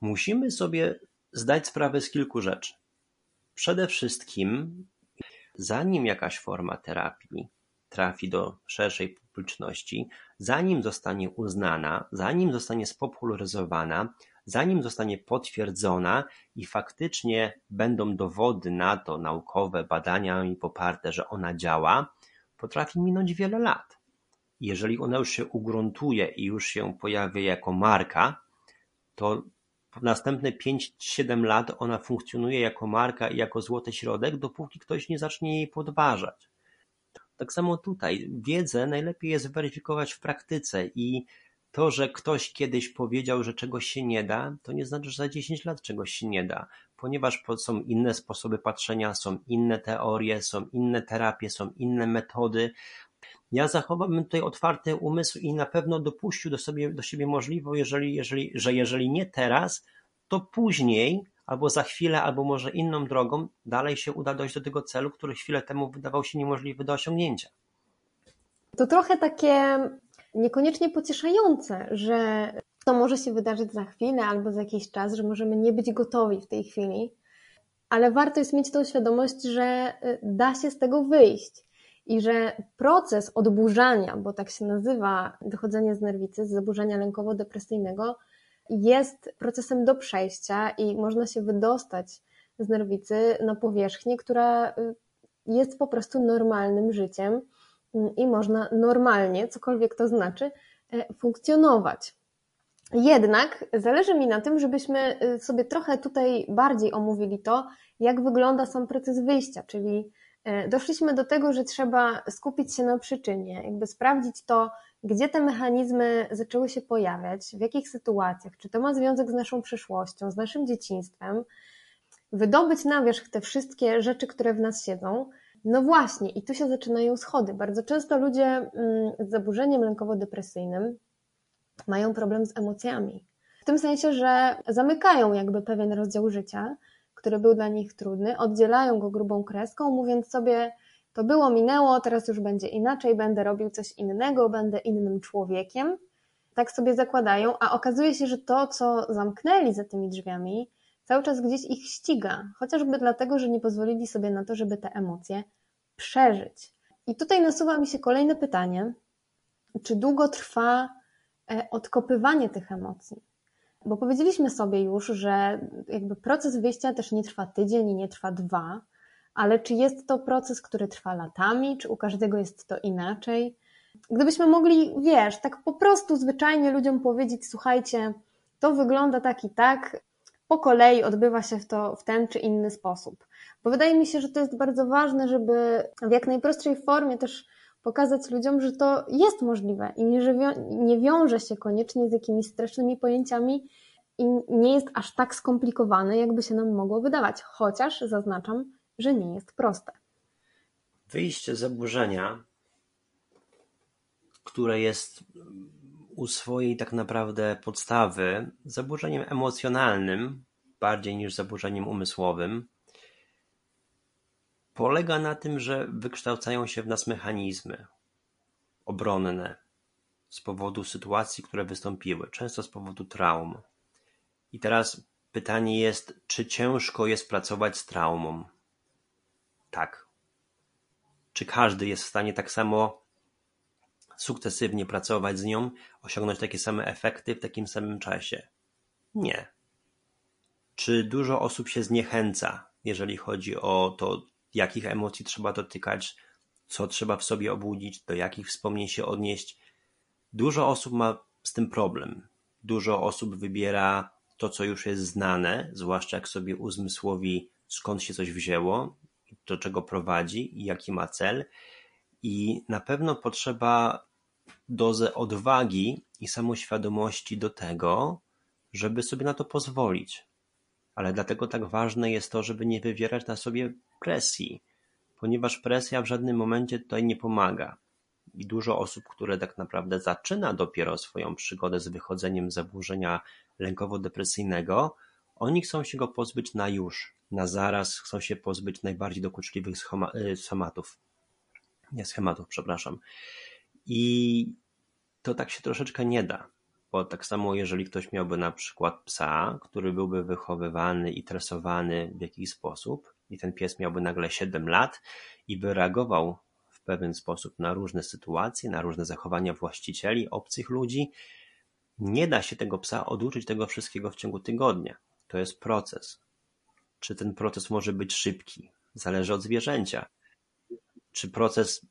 S2: musimy sobie zdać sprawę z kilku rzeczy. Przede wszystkim, zanim jakaś forma terapii trafi do szerszej publiczności, zanim zostanie uznana, zanim zostanie spopularyzowana, zanim zostanie potwierdzona i faktycznie będą dowody na to, naukowe, badaniami poparte, że ona działa, potrafi minąć wiele lat. Jeżeli ona już się ugruntuje i już się pojawia jako marka, to następne pięć, siedem lat ona funkcjonuje jako marka i jako złoty środek, dopóki ktoś nie zacznie jej podważać. Tak samo tutaj. Wiedzę najlepiej jest weryfikować w praktyce i to, że ktoś kiedyś powiedział, że czegoś się nie da, to nie znaczy, że za 10 lat czegoś się nie da, ponieważ są inne sposoby patrzenia, są inne teorie, są inne terapie, są inne metody. Ja zachowałbym tutaj otwarty umysł i na pewno dopuścił do, sobie, do siebie możliwość, jeżeli, jeżeli, że jeżeli nie teraz, to później, albo za chwilę, albo może inną drogą, dalej się uda dojść do tego celu, który chwilę temu wydawał się niemożliwy do osiągnięcia.
S1: To trochę takie niekoniecznie pocieszające, że to może się wydarzyć za chwilę albo za jakiś czas, że możemy nie być gotowi w tej chwili, ale warto jest mieć tą świadomość, że y, da się z tego wyjść i że proces odburzania, bo tak się nazywa dochodzenie z nerwicy, z zaburzenia lękowo-depresyjnego, jest procesem do przejścia i można się wydostać z nerwicy na powierzchnię, która y, jest po prostu normalnym życiem i można normalnie, cokolwiek to znaczy, e, funkcjonować. Jednak zależy mi na tym, żebyśmy y, sobie trochę tutaj bardziej omówili to, jak wygląda sam proces wyjścia, czyli e, doszliśmy do tego, że trzeba skupić się na przyczynie, jakby sprawdzić to, gdzie te mechanizmy zaczęły się pojawiać, w jakich sytuacjach, czy to ma związek z naszą przeszłością, z naszym dzieciństwem, wydobyć na wierzch te wszystkie rzeczy, które w nas siedzą. No właśnie, i tu się zaczynają schody. Bardzo często ludzie mm, z zaburzeniem lękowo-depresyjnym mają problem z emocjami. W tym sensie, że zamykają jakby pewien rozdział życia, który był dla nich trudny, oddzielają go grubą kreską, mówiąc sobie, to było, minęło, teraz już będzie inaczej, będę robił coś innego, będę innym człowiekiem. Tak sobie zakładają, a okazuje się, że to, co zamknęli za tymi drzwiami, cały czas gdzieś ich ściga, chociażby dlatego, że nie pozwolili sobie na to, żeby te emocje przeżyć. I tutaj nasuwa mi się kolejne pytanie: czy długo trwa e, odkopywanie tych emocji? Bo powiedzieliśmy sobie już, że jakby proces wyjścia też nie trwa tydzień i nie trwa dwa, ale czy jest to proces, który trwa latami, czy u każdego jest to inaczej? Gdybyśmy mogli, wiesz, tak po prostu zwyczajnie ludziom powiedzieć, słuchajcie, to wygląda tak i tak, po kolei odbywa się to w ten czy inny sposób. Bo wydaje mi się, że to jest bardzo ważne, żeby w jak najprostszej formie też pokazać ludziom, że to jest możliwe i nie wiąże się koniecznie z jakimiś strasznymi pojęciami i nie jest aż tak skomplikowane, jakby się nam mogło wydawać. Chociaż zaznaczam, że nie jest proste.
S2: Wyjście z zaburzenia, które jest u swojej tak naprawdę podstawy zaburzeniem emocjonalnym, bardziej niż zaburzeniem umysłowym, polega na tym, że wykształcają się w nas mechanizmy obronne z powodu sytuacji, które wystąpiły, często z powodu traum. I teraz pytanie jest, czy ciężko jest pracować z traumą? Tak. Czy każdy jest w stanie tak samo sukcesywnie pracować z nią, osiągnąć takie same efekty w takim samym czasie? Nie. Czy dużo osób się zniechęca, jeżeli chodzi o to, jakich emocji trzeba dotykać, co trzeba w sobie obudzić, do jakich wspomnień się odnieść? Dużo osób ma z tym problem. Dużo osób wybiera to, co już jest znane, zwłaszcza jak sobie uzmysłowi, skąd się coś wzięło, do czego prowadzi i jaki ma cel. I na pewno potrzeba dozę odwagi i samoświadomości do tego, żeby sobie na to pozwolić. Ale dlatego tak ważne jest to, żeby nie wywierać na sobie presji, ponieważ presja w żadnym momencie tutaj nie pomaga. I dużo osób, które tak naprawdę zaczyna dopiero swoją przygodę z wychodzeniem z zaburzenia lękowo-depresyjnego, oni chcą się go pozbyć na już, na zaraz, chcą się pozbyć najbardziej dokuczliwych y, schematów. Nie schematów, przepraszam. I to tak się troszeczkę nie da. Bo tak samo, jeżeli ktoś miałby na przykład psa, który byłby wychowywany i tresowany w jakiś sposób, i ten pies miałby nagle 7 lat i by reagował w pewien sposób na różne sytuacje, na różne zachowania właścicieli, obcych ludzi, nie da się tego psa oduczyć tego wszystkiego w ciągu tygodnia. To jest proces. Czy ten proces może być szybki? Zależy od zwierzęcia. Czy proces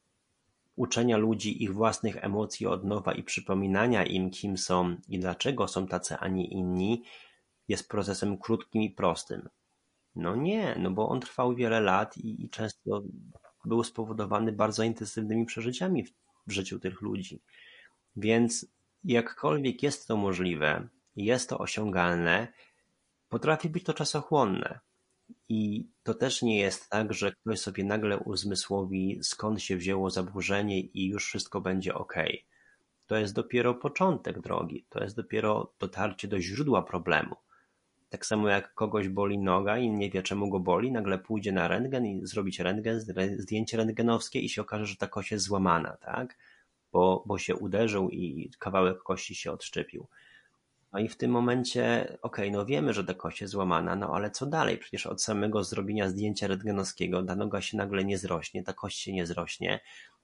S2: uczenia ludzi ich własnych emocji od nowa i przypominania im, kim są i dlaczego są tacy, a nie inni, jest procesem krótkim i prostym. No nie, no bo on trwał wiele lat i, i często był spowodowany bardzo intensywnymi przeżyciami w, w życiu tych ludzi. Więc jakkolwiek jest to możliwe, jest to osiągalne, potrafi być to czasochłonne. I to też nie jest tak, że ktoś sobie nagle uzmysłowi, skąd się wzięło zaburzenie i już wszystko będzie ok. To jest dopiero początek drogi, to jest dopiero dotarcie do źródła problemu. Tak samo jak kogoś boli noga i nie wie czemu go boli, nagle pójdzie na rentgen i zrobić rentgen, zdjęcie rentgenowskie i się okaże, że ta kość jest złamana, tak? Bo, bo się uderzył i kawałek kości się odszczepił. No i w tym momencie, okej, no wiemy, że ta kość jest złamana, no ale co dalej? Przecież od samego zrobienia zdjęcia rentgenowskiego ta noga się nagle nie zrośnie, ta kość się nie zrośnie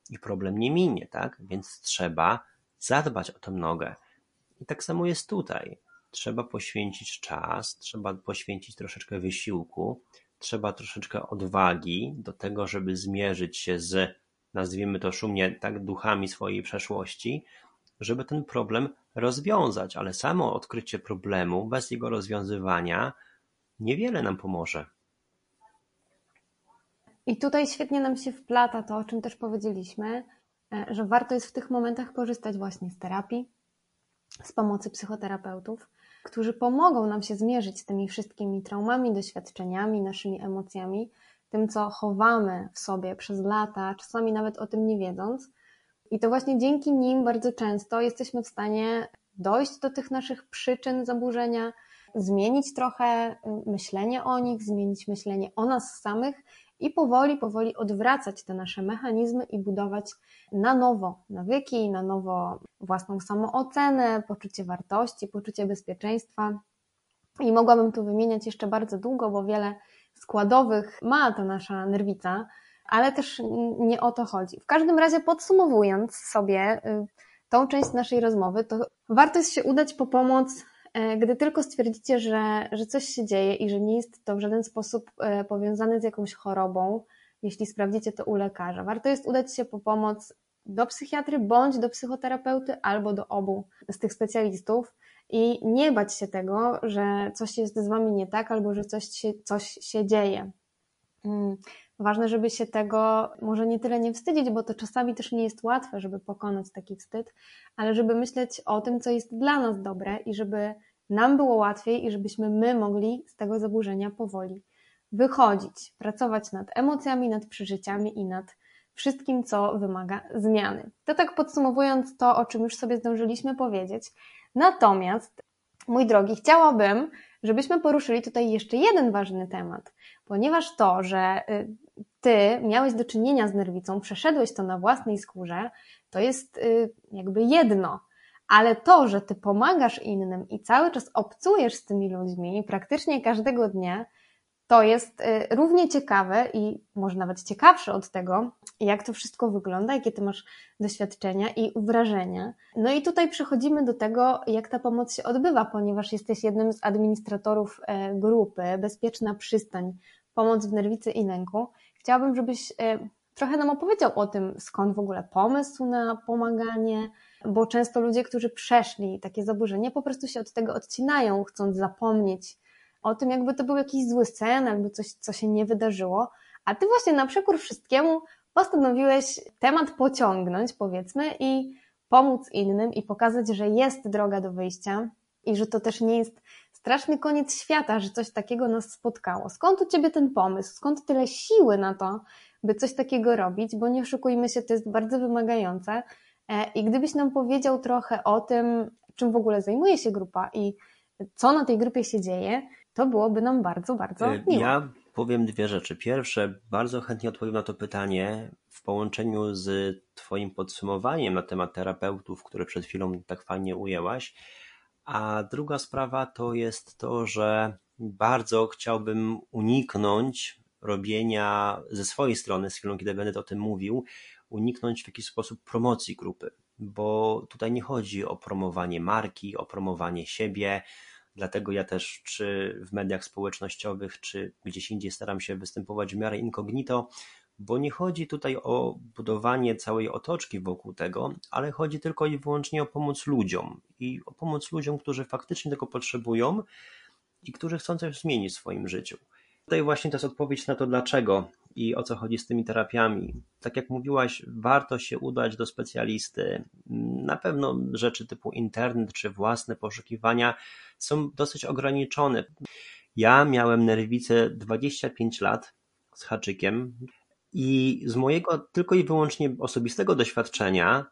S2: i problem nie minie, tak? Więc trzeba zadbać o tę nogę. I tak samo jest tutaj. Trzeba poświęcić czas, trzeba poświęcić troszeczkę wysiłku, trzeba troszeczkę odwagi do tego, żeby zmierzyć się z, nazwijmy to szumnie, tak, duchami swojej przeszłości, żeby ten problem rozwiązać, ale samo odkrycie problemu bez jego rozwiązywania niewiele nam pomoże.
S1: I tutaj świetnie nam się wplata to, o czym też powiedzieliśmy, e, że warto jest w tych momentach korzystać właśnie z terapii, z pomocy psychoterapeutów, którzy pomogą nam się zmierzyć z tymi wszystkimi traumami, doświadczeniami, naszymi emocjami, tym, co chowamy w sobie przez lata, czasami nawet o tym nie wiedząc, i to właśnie dzięki nim bardzo często jesteśmy w stanie dojść do tych naszych przyczyn zaburzenia, zmienić trochę y, myślenie o nich, zmienić myślenie o nas samych i powoli, powoli odwracać te nasze mechanizmy i budować na nowo nawyki, na nowo własną samoocenę, poczucie wartości, poczucie bezpieczeństwa. I mogłabym tu wymieniać jeszcze bardzo długo, bo wiele składowych ma ta nasza nerwica, ale też nie o to chodzi. W każdym razie podsumowując sobie y, tą część naszej rozmowy, to warto jest się udać po pomoc, e, gdy tylko stwierdzicie, że, że coś się dzieje i że nie jest to w żaden sposób e, powiązane z jakąś chorobą, jeśli sprawdzicie to u lekarza. Warto jest udać się po pomoc do psychiatry bądź do psychoterapeuty albo do obu z tych specjalistów i nie bać się tego, że coś jest z wami nie tak albo że coś się, coś się dzieje. Ważne, żeby się tego może nie tyle nie wstydzić, bo to czasami też nie jest łatwe, żeby pokonać taki wstyd, ale żeby myśleć o tym, co jest dla nas dobre i żeby nam było łatwiej i żebyśmy my mogli z tego zaburzenia powoli wychodzić, pracować nad emocjami, nad przeżyciami i nad wszystkim, co wymaga zmiany. To tak podsumowując to, o czym już sobie zdążyliśmy powiedzieć. Natomiast, mój drogi, chciałabym, żebyśmy poruszyli tutaj jeszcze jeden ważny temat, ponieważ to, że y, ty miałeś do czynienia z nerwicą, przeszedłeś to na własnej skórze, to jest y, jakby jedno. Ale to, że ty pomagasz innym i cały czas obcujesz z tymi ludźmi praktycznie każdego dnia, to jest y, równie ciekawe i może nawet ciekawsze od tego, jak to wszystko wygląda, jakie ty masz doświadczenia i wrażenia. No i tutaj przechodzimy do tego, jak ta pomoc się odbywa, ponieważ jesteś jednym z administratorów e, grupy Bezpieczna Przystań Pomoc w Nerwicy i Lęku. Chciałabym, żebyś e, trochę nam opowiedział o tym, skąd w ogóle pomysł na pomaganie, bo często ludzie, którzy przeszli takie zaburzenie, po prostu się od tego odcinają, chcąc zapomnieć o tym, jakby to był jakiś zły sen, albo coś, co się nie wydarzyło, a ty właśnie na przekór wszystkiemu postanowiłeś temat pociągnąć, powiedzmy, i pomóc innym i pokazać, że jest droga do wyjścia i że to też nie jest straszny koniec świata, że coś takiego nas spotkało. Skąd u ciebie ten pomysł? Skąd tyle siły na to, by coś takiego robić, bo nie oszukujmy się, to jest bardzo wymagające. E, I gdybyś nam powiedział trochę o tym, czym w ogóle zajmuje się grupa i co na tej grupie się dzieje, to byłoby nam bardzo, bardzo
S2: E,
S1: miło.
S2: Ja powiem dwie rzeczy. Pierwsze, bardzo chętnie odpowiem na to pytanie w połączeniu z Twoim podsumowaniem na temat terapeutów, które przed chwilą tak fajnie ujęłaś. A druga sprawa to jest to, że bardzo chciałbym uniknąć robienia ze swojej strony, z chwilą, kiedy będę o tym mówił, uniknąć w jakiś sposób promocji grupy, bo tutaj nie chodzi o promowanie marki, o promowanie siebie. Dlatego ja też, czy w mediach społecznościowych, czy gdzieś indziej staram się występować w miarę incognito, bo nie chodzi tutaj o budowanie całej otoczki wokół tego, ale chodzi tylko i wyłącznie o pomoc ludziom i o pomoc ludziom, którzy faktycznie tego potrzebują i którzy chcą coś zmienić w swoim życiu. Tutaj właśnie to jest odpowiedź na to, dlaczego i o co chodzi z tymi terapiami. Tak jak mówiłaś, warto się udać do specjalisty. Na pewno rzeczy typu internet czy własne poszukiwania są dosyć ograniczone. Ja miałem nerwicę 25 lat z haczykiem i z mojego tylko i wyłącznie osobistego doświadczenia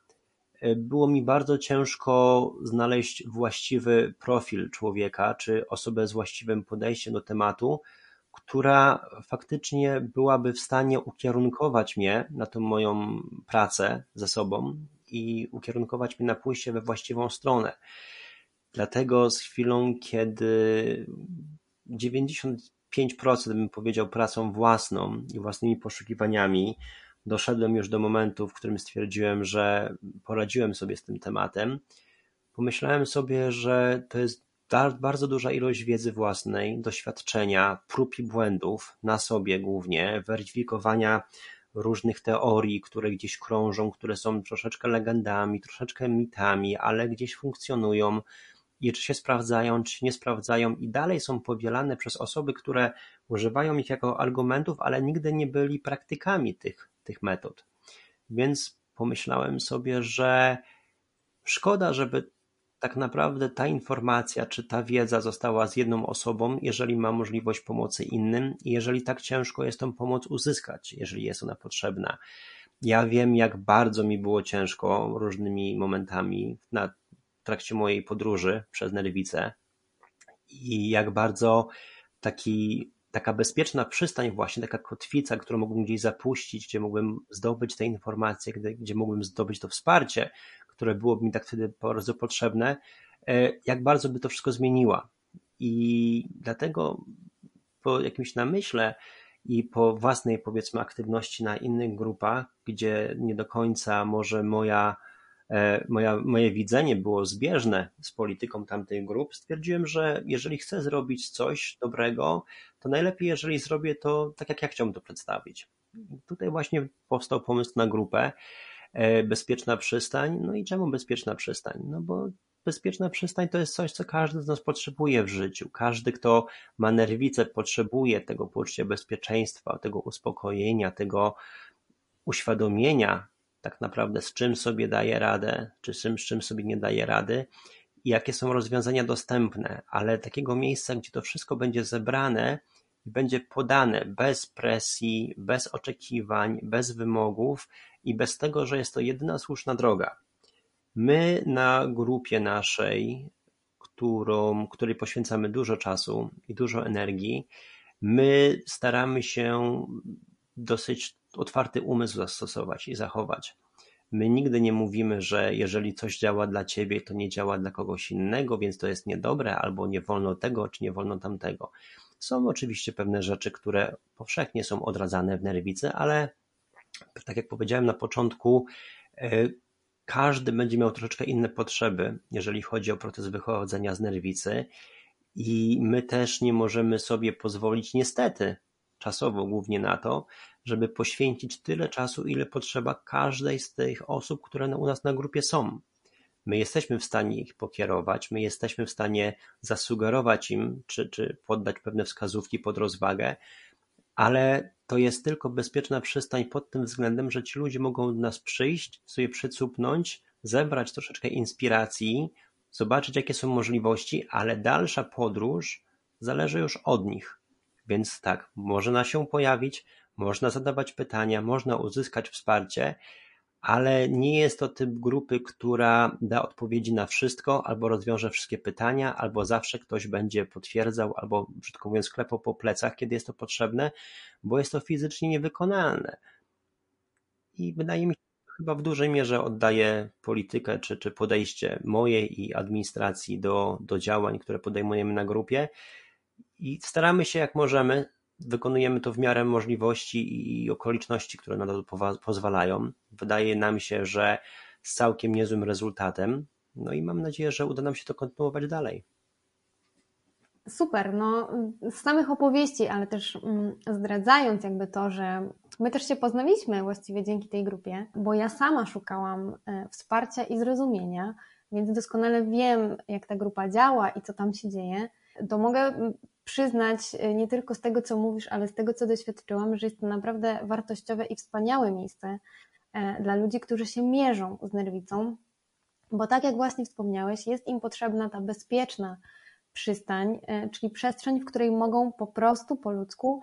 S2: e, było mi bardzo ciężko znaleźć właściwy profil człowieka, czy osobę z właściwym podejściem do tematu, która faktycznie byłaby w stanie ukierunkować mnie na tą moją pracę ze sobą i ukierunkować mnie na pójście we właściwą stronę. Dlatego z chwilą, kiedy 95% bym powiedział pracą własną i własnymi poszukiwaniami, doszedłem już do momentu, w którym stwierdziłem, że poradziłem sobie z tym tematem. Pomyślałem sobie, że to jest bardzo duża ilość wiedzy własnej, doświadczenia, prób i błędów na sobie głównie, weryfikowania różnych teorii, które gdzieś krążą, które są troszeczkę legendami, troszeczkę mitami, ale gdzieś funkcjonują i czy się sprawdzają, czy się nie sprawdzają i dalej są powielane przez osoby, które używają ich jako argumentów, ale nigdy nie byli praktykami tych, tych metod. Więc pomyślałem sobie, że szkoda, żeby tak naprawdę ta informacja czy ta wiedza została z jedną osobą, jeżeli ma możliwość pomocy innym i jeżeli tak ciężko jest tą pomoc uzyskać, jeżeli jest ona potrzebna. Ja wiem, jak bardzo mi było ciężko różnymi momentami na trakcie mojej podróży przez Nerwicę i jak bardzo taki, taka bezpieczna przystań właśnie, taka kotwica, którą mógłbym gdzieś zapuścić, gdzie mógłbym zdobyć te informacje, gdzie, gdzie mógłbym zdobyć to wsparcie, które byłoby mi tak wtedy bardzo potrzebne, e, jak bardzo by to wszystko zmieniła. I dlatego po jakimś namyśle i po własnej powiedzmy aktywności na innych grupach, gdzie nie do końca może moja, moja, moje widzenie było zbieżne z polityką tamtych grup, stwierdziłem, że jeżeli chcę zrobić coś dobrego, to najlepiej, jeżeli zrobię to tak, jak ja chciałbym to przedstawić. Tutaj właśnie powstał pomysł na grupę, E, bezpieczna przystań. No i czemu bezpieczna przystań? No bo bezpieczna przystań to jest coś, co każdy z nas potrzebuje w życiu. Każdy, kto ma nerwicę, potrzebuje tego poczucia bezpieczeństwa, tego uspokojenia, tego uświadomienia tak naprawdę z czym sobie daje radę, czy z czym, z czym sobie nie daje rady i jakie są rozwiązania dostępne, ale takiego miejsca, gdzie to wszystko będzie zebrane i będzie podane bez presji, bez oczekiwań, bez wymogów i bez tego, że jest to jedyna słuszna droga. My na grupie naszej, którą, której poświęcamy dużo czasu i dużo energii, my staramy się dosyć otwarty umysł zastosować i zachować. My nigdy nie mówimy, że jeżeli coś działa dla ciebie, to nie działa dla kogoś innego, więc to jest niedobre, albo nie wolno tego, czy nie wolno tamtego. Są oczywiście pewne rzeczy, które powszechnie są odradzane w nerwicy, ale tak jak powiedziałem na początku, e, każdy będzie miał troszeczkę inne potrzeby, jeżeli chodzi o proces wychodzenia z nerwicy i my też nie możemy sobie pozwolić niestety, czasowo głównie na to, żeby poświęcić tyle czasu, ile potrzeba każdej z tych osób, które u nas na grupie są. My jesteśmy w stanie ich pokierować, my jesteśmy w stanie zasugerować im, czy, czy poddać pewne wskazówki pod rozwagę, ale to jest tylko bezpieczna przystań pod tym względem, że ci ludzie mogą do nas przyjść, sobie przycupnąć, zebrać troszeczkę inspiracji, zobaczyć jakie są możliwości, ale dalsza podróż zależy już od nich. Więc tak, może na się pojawić, można zadawać pytania, można uzyskać wsparcie, ale nie jest to typ grupy, która da odpowiedzi na wszystko, albo rozwiąże wszystkie pytania, albo zawsze ktoś będzie potwierdzał, albo brzydko mówiąc, klepał po plecach, kiedy jest to potrzebne, bo jest to fizycznie niewykonalne. I wydaje mi się, chyba w dużej mierze oddaje politykę czy, czy podejście mojej i administracji do, do działań, które podejmujemy na grupie. I staramy się jak możemy wykonujemy to w miarę możliwości i okoliczności, które na to pozwalają. Wydaje nam się, że z całkiem niezłym rezultatem. No i mam nadzieję, że uda nam się to kontynuować dalej.
S1: Super, no z samych opowieści, ale też mm, zdradzając jakby to, że my też się poznaliśmy właściwie dzięki tej grupie, bo ja sama szukałam e, wsparcia i zrozumienia, więc doskonale wiem, jak ta grupa działa i co tam się dzieje, to mogę przyznać e, nie tylko z tego, co mówisz, ale z tego, co doświadczyłam, że jest to naprawdę wartościowe i wspaniałe miejsce e, dla ludzi, którzy się mierzą z nerwicą, bo tak jak właśnie wspomniałeś, jest im potrzebna ta bezpieczna przystań, e, czyli przestrzeń, w której mogą po prostu po ludzku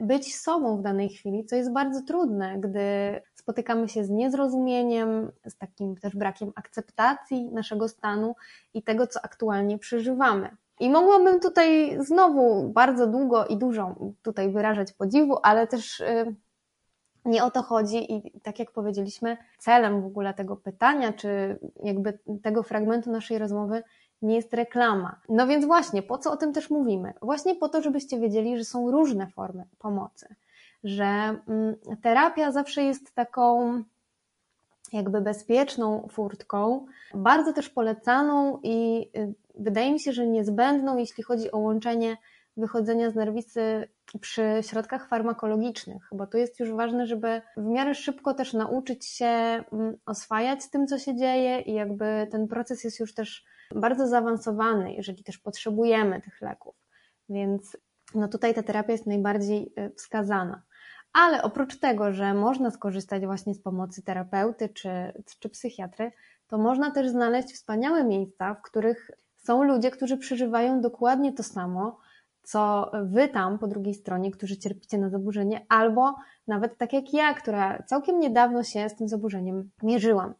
S1: być sobą w danej chwili, co jest bardzo trudne, gdy spotykamy się z niezrozumieniem, z takim też brakiem akceptacji naszego stanu i tego, co aktualnie przeżywamy. I mogłabym tutaj znowu bardzo długo i dużo tutaj wyrażać podziwu, ale też y, nie o to chodzi i tak jak powiedzieliśmy, celem w ogóle tego pytania, czy jakby tego fragmentu naszej rozmowy nie jest reklama. No więc właśnie, po co o tym też mówimy? Właśnie po to, żebyście wiedzieli, że są różne formy pomocy, że mm, terapia zawsze jest taką jakby bezpieczną furtką, bardzo też polecaną i y, wydaje mi się, że niezbędną, jeśli chodzi o łączenie wychodzenia z nerwicy przy środkach farmakologicznych, bo tu jest już ważne, żeby w miarę szybko też nauczyć się mm, oswajać z tym, co się dzieje i jakby ten proces jest już też bardzo zaawansowany, jeżeli też potrzebujemy tych leków. Więc no tutaj ta terapia jest najbardziej y, wskazana. Ale oprócz tego, że można skorzystać właśnie z pomocy terapeuty czy, czy psychiatry, to można też znaleźć wspaniałe miejsca, w których są ludzie, którzy przeżywają dokładnie to samo, co wy tam po drugiej stronie, którzy cierpicie na zaburzenie, albo nawet tak jak ja, która całkiem niedawno się z tym zaburzeniem mierzyłam.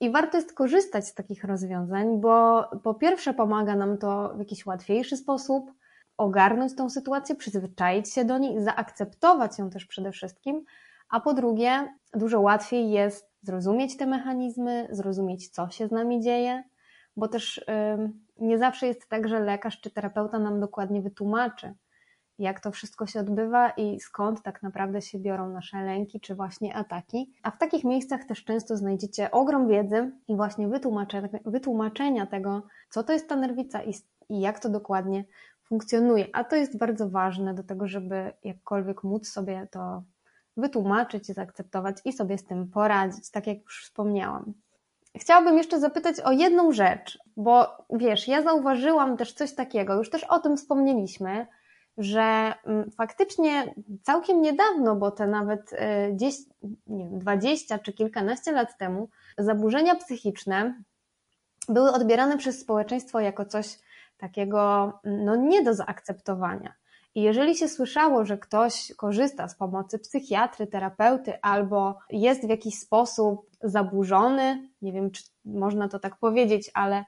S1: I warto jest korzystać z takich rozwiązań, bo po pierwsze pomaga nam to w jakiś łatwiejszy sposób ogarnąć tą sytuację, przyzwyczaić się do niej, zaakceptować ją też przede wszystkim, a po drugie, dużo łatwiej jest zrozumieć te mechanizmy, zrozumieć, co się z nami dzieje, bo też nie zawsze jest tak, że lekarz czy terapeuta nam dokładnie wytłumaczy, jak to wszystko się odbywa i skąd tak naprawdę się biorą nasze lęki czy właśnie ataki. A w takich miejscach też często znajdziecie ogrom wiedzy i właśnie wytłumaczenia tego, co to jest ta nerwica i, jak to dokładnie funkcjonuje. A to jest bardzo ważne do tego, żeby jakkolwiek móc sobie to wytłumaczyć, zaakceptować i sobie z tym poradzić, tak jak już wspomniałam. Chciałabym jeszcze zapytać o jedną rzecz, bo wiesz, ja zauważyłam też coś takiego, już też o tym wspomnieliśmy, że mm, faktycznie całkiem niedawno, bo te nawet 10, e, nie wiem, 20 czy kilkanaście lat temu, zaburzenia psychiczne były odbierane przez społeczeństwo jako coś takiego no, nie do zaakceptowania. I jeżeli się słyszało, że ktoś korzysta z pomocy psychiatry, terapeuty albo jest w jakiś sposób zaburzony, nie wiem, czy można to tak powiedzieć, ale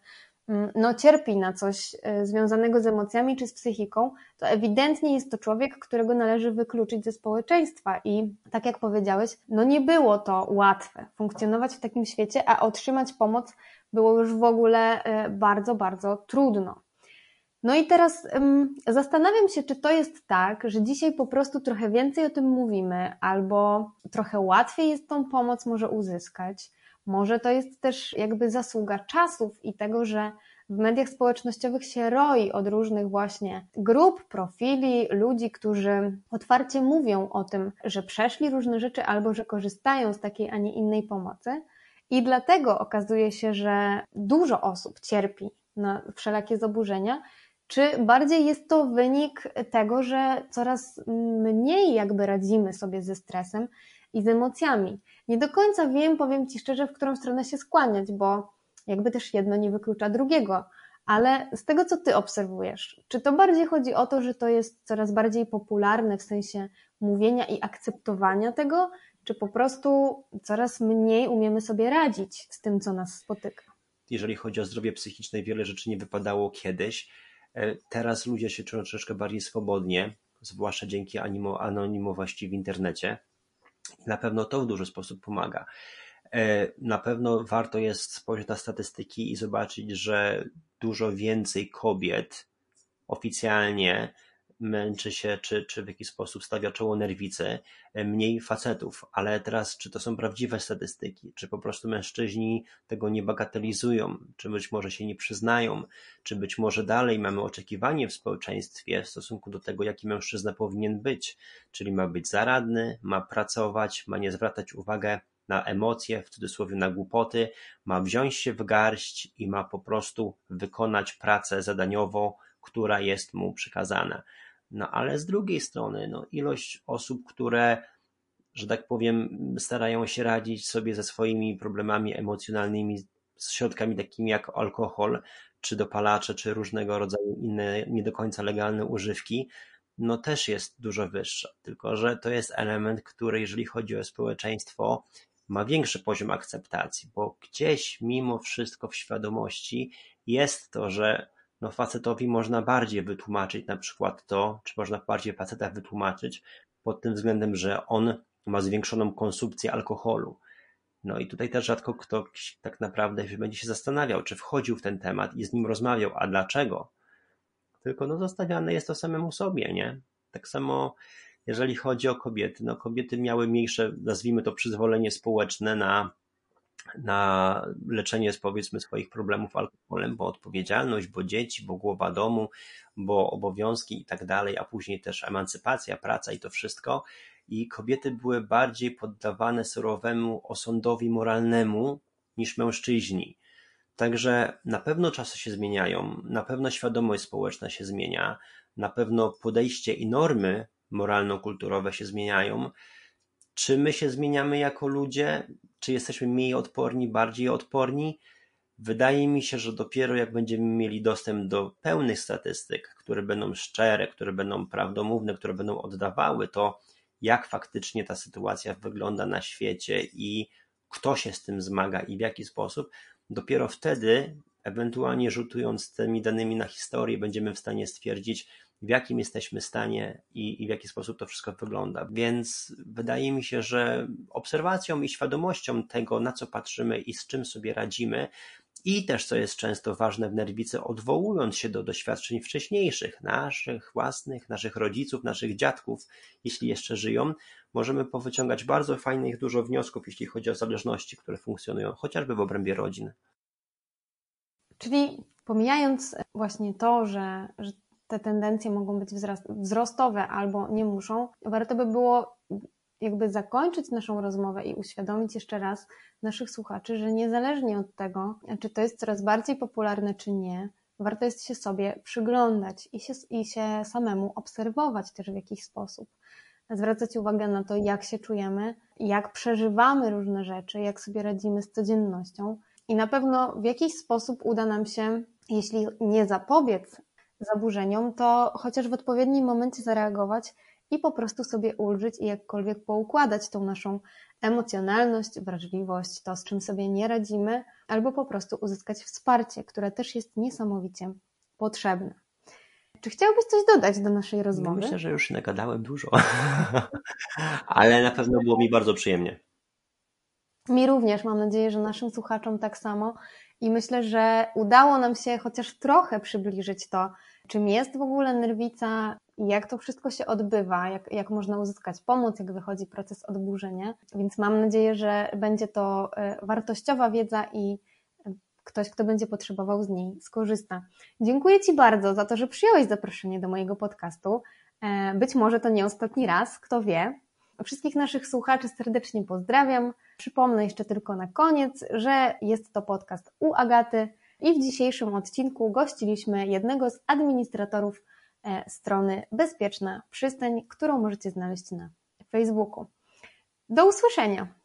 S1: mm, no, cierpi na coś e, związanego z emocjami czy z psychiką, to ewidentnie jest to człowiek, którego należy wykluczyć ze społeczeństwa. I tak jak powiedziałeś, no nie było to łatwe funkcjonować w takim świecie, a otrzymać pomoc było już w ogóle e, bardzo, bardzo trudno. No i teraz um, zastanawiam się, czy to jest tak, że dzisiaj po prostu trochę więcej o tym mówimy, albo trochę łatwiej jest tą pomoc może uzyskać. Może to jest też jakby zasługa czasów i tego, że w mediach społecznościowych się roi od różnych właśnie grup, profili, ludzi, którzy otwarcie mówią o tym, że przeszli różne rzeczy albo że korzystają z takiej, a nie innej pomocy. I dlatego okazuje się, że dużo osób cierpi na wszelakie zaburzenia, czy bardziej jest to wynik tego, że coraz mniej jakby radzimy sobie ze stresem i z emocjami? Nie do końca wiem, powiem Ci szczerze, w którą stronę się skłaniać, bo jakby też jedno nie wyklucza drugiego, Ale z tego, co ty obserwujesz, czy to bardziej chodzi o to, że to jest coraz bardziej popularne w sensie mówienia i akceptowania tego, czy po prostu coraz mniej umiemy sobie radzić z tym, co nas spotyka?
S2: Jeżeli chodzi o zdrowie psychiczne, wiele rzeczy nie wypadało kiedyś. E, teraz ludzie się czują troszeczkę bardziej swobodnie, zwłaszcza dzięki anonimowości w internecie. Na pewno to w duży sposób pomaga. E, na pewno warto jest spojrzeć na statystyki i zobaczyć, że dużo więcej kobiet oficjalnie męczy się, czy, czy w jakiś sposób stawia czoło nerwicy, e, mniej facetów. Ale teraz, czy to są prawdziwe statystyki, czy po prostu mężczyźni tego nie bagatelizują, czy być może się nie przyznają, czy być może dalej mamy oczekiwanie w społeczeństwie w stosunku do tego, jaki mężczyzna powinien być, czyli ma być zaradny, ma pracować, ma nie zwracać uwagi na emocje, w cudzysłowie na głupoty, ma wziąć się w garść i ma po prostu wykonać pracę zadaniową, która jest mu przykazana. No ale z drugiej strony, no, ilość osób, które, że tak powiem, starają się radzić sobie ze swoimi problemami emocjonalnymi z środkami takimi jak alkohol, czy dopalacze, czy różnego rodzaju inne nie do końca legalne używki, no też jest dużo wyższa. Tylko, że to jest element, który, jeżeli chodzi o społeczeństwo, ma większy poziom akceptacji, bo gdzieś mimo wszystko w świadomości jest to, że no facetowi można bardziej wytłumaczyć na przykład to, czy można bardziej faceta wytłumaczyć pod tym względem, że on ma zwiększoną konsumpcję alkoholu. No i tutaj też rzadko ktoś tak naprawdę będzie się zastanawiał, czy wchodził w ten temat i z nim rozmawiał, a dlaczego? Tylko no zostawiane jest to samemu sobie, nie? Tak samo jeżeli chodzi o kobiety, no kobiety miały mniejsze, nazwijmy to przyzwolenie społeczne na na leczenie powiedzmy swoich problemów alkoholem, bo odpowiedzialność, bo dzieci, bo głowa domu, bo obowiązki i tak dalej, a później też emancypacja, praca i to wszystko. I kobiety były bardziej poddawane surowemu osądowi moralnemu niż mężczyźni. Także na pewno czasy się zmieniają, na pewno świadomość społeczna się zmienia, na pewno podejście i normy moralno-kulturowe się zmieniają. Czy my się zmieniamy jako ludzie? Czy jesteśmy mniej odporni, bardziej odporni? Wydaje mi się, że dopiero jak będziemy mieli dostęp do pełnych statystyk, które będą szczere, które będą prawdomówne, które będą oddawały to, jak faktycznie ta sytuacja wygląda na świecie i kto się z tym zmaga i w jaki sposób, dopiero wtedy, ewentualnie rzutując tymi danymi na historię, będziemy w stanie stwierdzić, w jakim jesteśmy stanie i, i w jaki sposób to wszystko wygląda. Więc wydaje mi się, że obserwacją i świadomością tego, na co patrzymy i z czym sobie radzimy, i też, co jest często ważne w nerwicy, odwołując się do doświadczeń wcześniejszych, naszych własnych, naszych rodziców, naszych dziadków, jeśli jeszcze żyją, możemy powyciągać bardzo fajnych dużo wniosków, jeśli chodzi o zależności, które funkcjonują chociażby w obrębie rodzin.
S1: Czyli pomijając właśnie to, że, że te tendencje mogą być wzrostowe albo nie muszą, warto by było jakby zakończyć naszą rozmowę i uświadomić jeszcze raz naszych słuchaczy, że niezależnie od tego, czy to jest coraz bardziej popularne, czy nie, warto jest się sobie przyglądać i się, i się samemu obserwować też w jakiś sposób. Zwracać uwagę na to, jak się czujemy, jak przeżywamy różne rzeczy, jak sobie radzimy z codziennością. I na pewno w jakiś sposób uda nam się, jeśli nie zapobiec zaburzeniom, to chociaż w odpowiednim momencie zareagować i po prostu sobie ulżyć i jakkolwiek poukładać tą naszą emocjonalność, wrażliwość, to z czym sobie nie radzimy, albo po prostu uzyskać wsparcie, które też jest niesamowicie potrzebne. Czy chciałbyś coś dodać do naszej rozmowy?
S2: No myślę, że już nagadałem dużo, ale na pewno było mi bardzo przyjemnie.
S1: Mi również, mam nadzieję, że naszym słuchaczom tak samo. I myślę, że udało nam się chociaż trochę przybliżyć to, czym jest w ogóle nerwica i jak to wszystko się odbywa, jak, jak można uzyskać pomoc, jak wychodzi proces odburzenia. Więc mam nadzieję, że będzie to e, wartościowa wiedza i e, ktoś, kto będzie potrzebował z niej, skorzysta. Dziękuję Ci bardzo za to, że przyjąłeś zaproszenie do mojego podcastu. E, być może to nie ostatni raz, kto wie. Wszystkich naszych słuchaczy serdecznie pozdrawiam. Przypomnę jeszcze tylko na koniec, że jest to podcast u Agaty i w dzisiejszym odcinku gościliśmy jednego z administratorów e, strony Bezpieczna Przystań, którą możecie znaleźć na Facebooku. Do usłyszenia!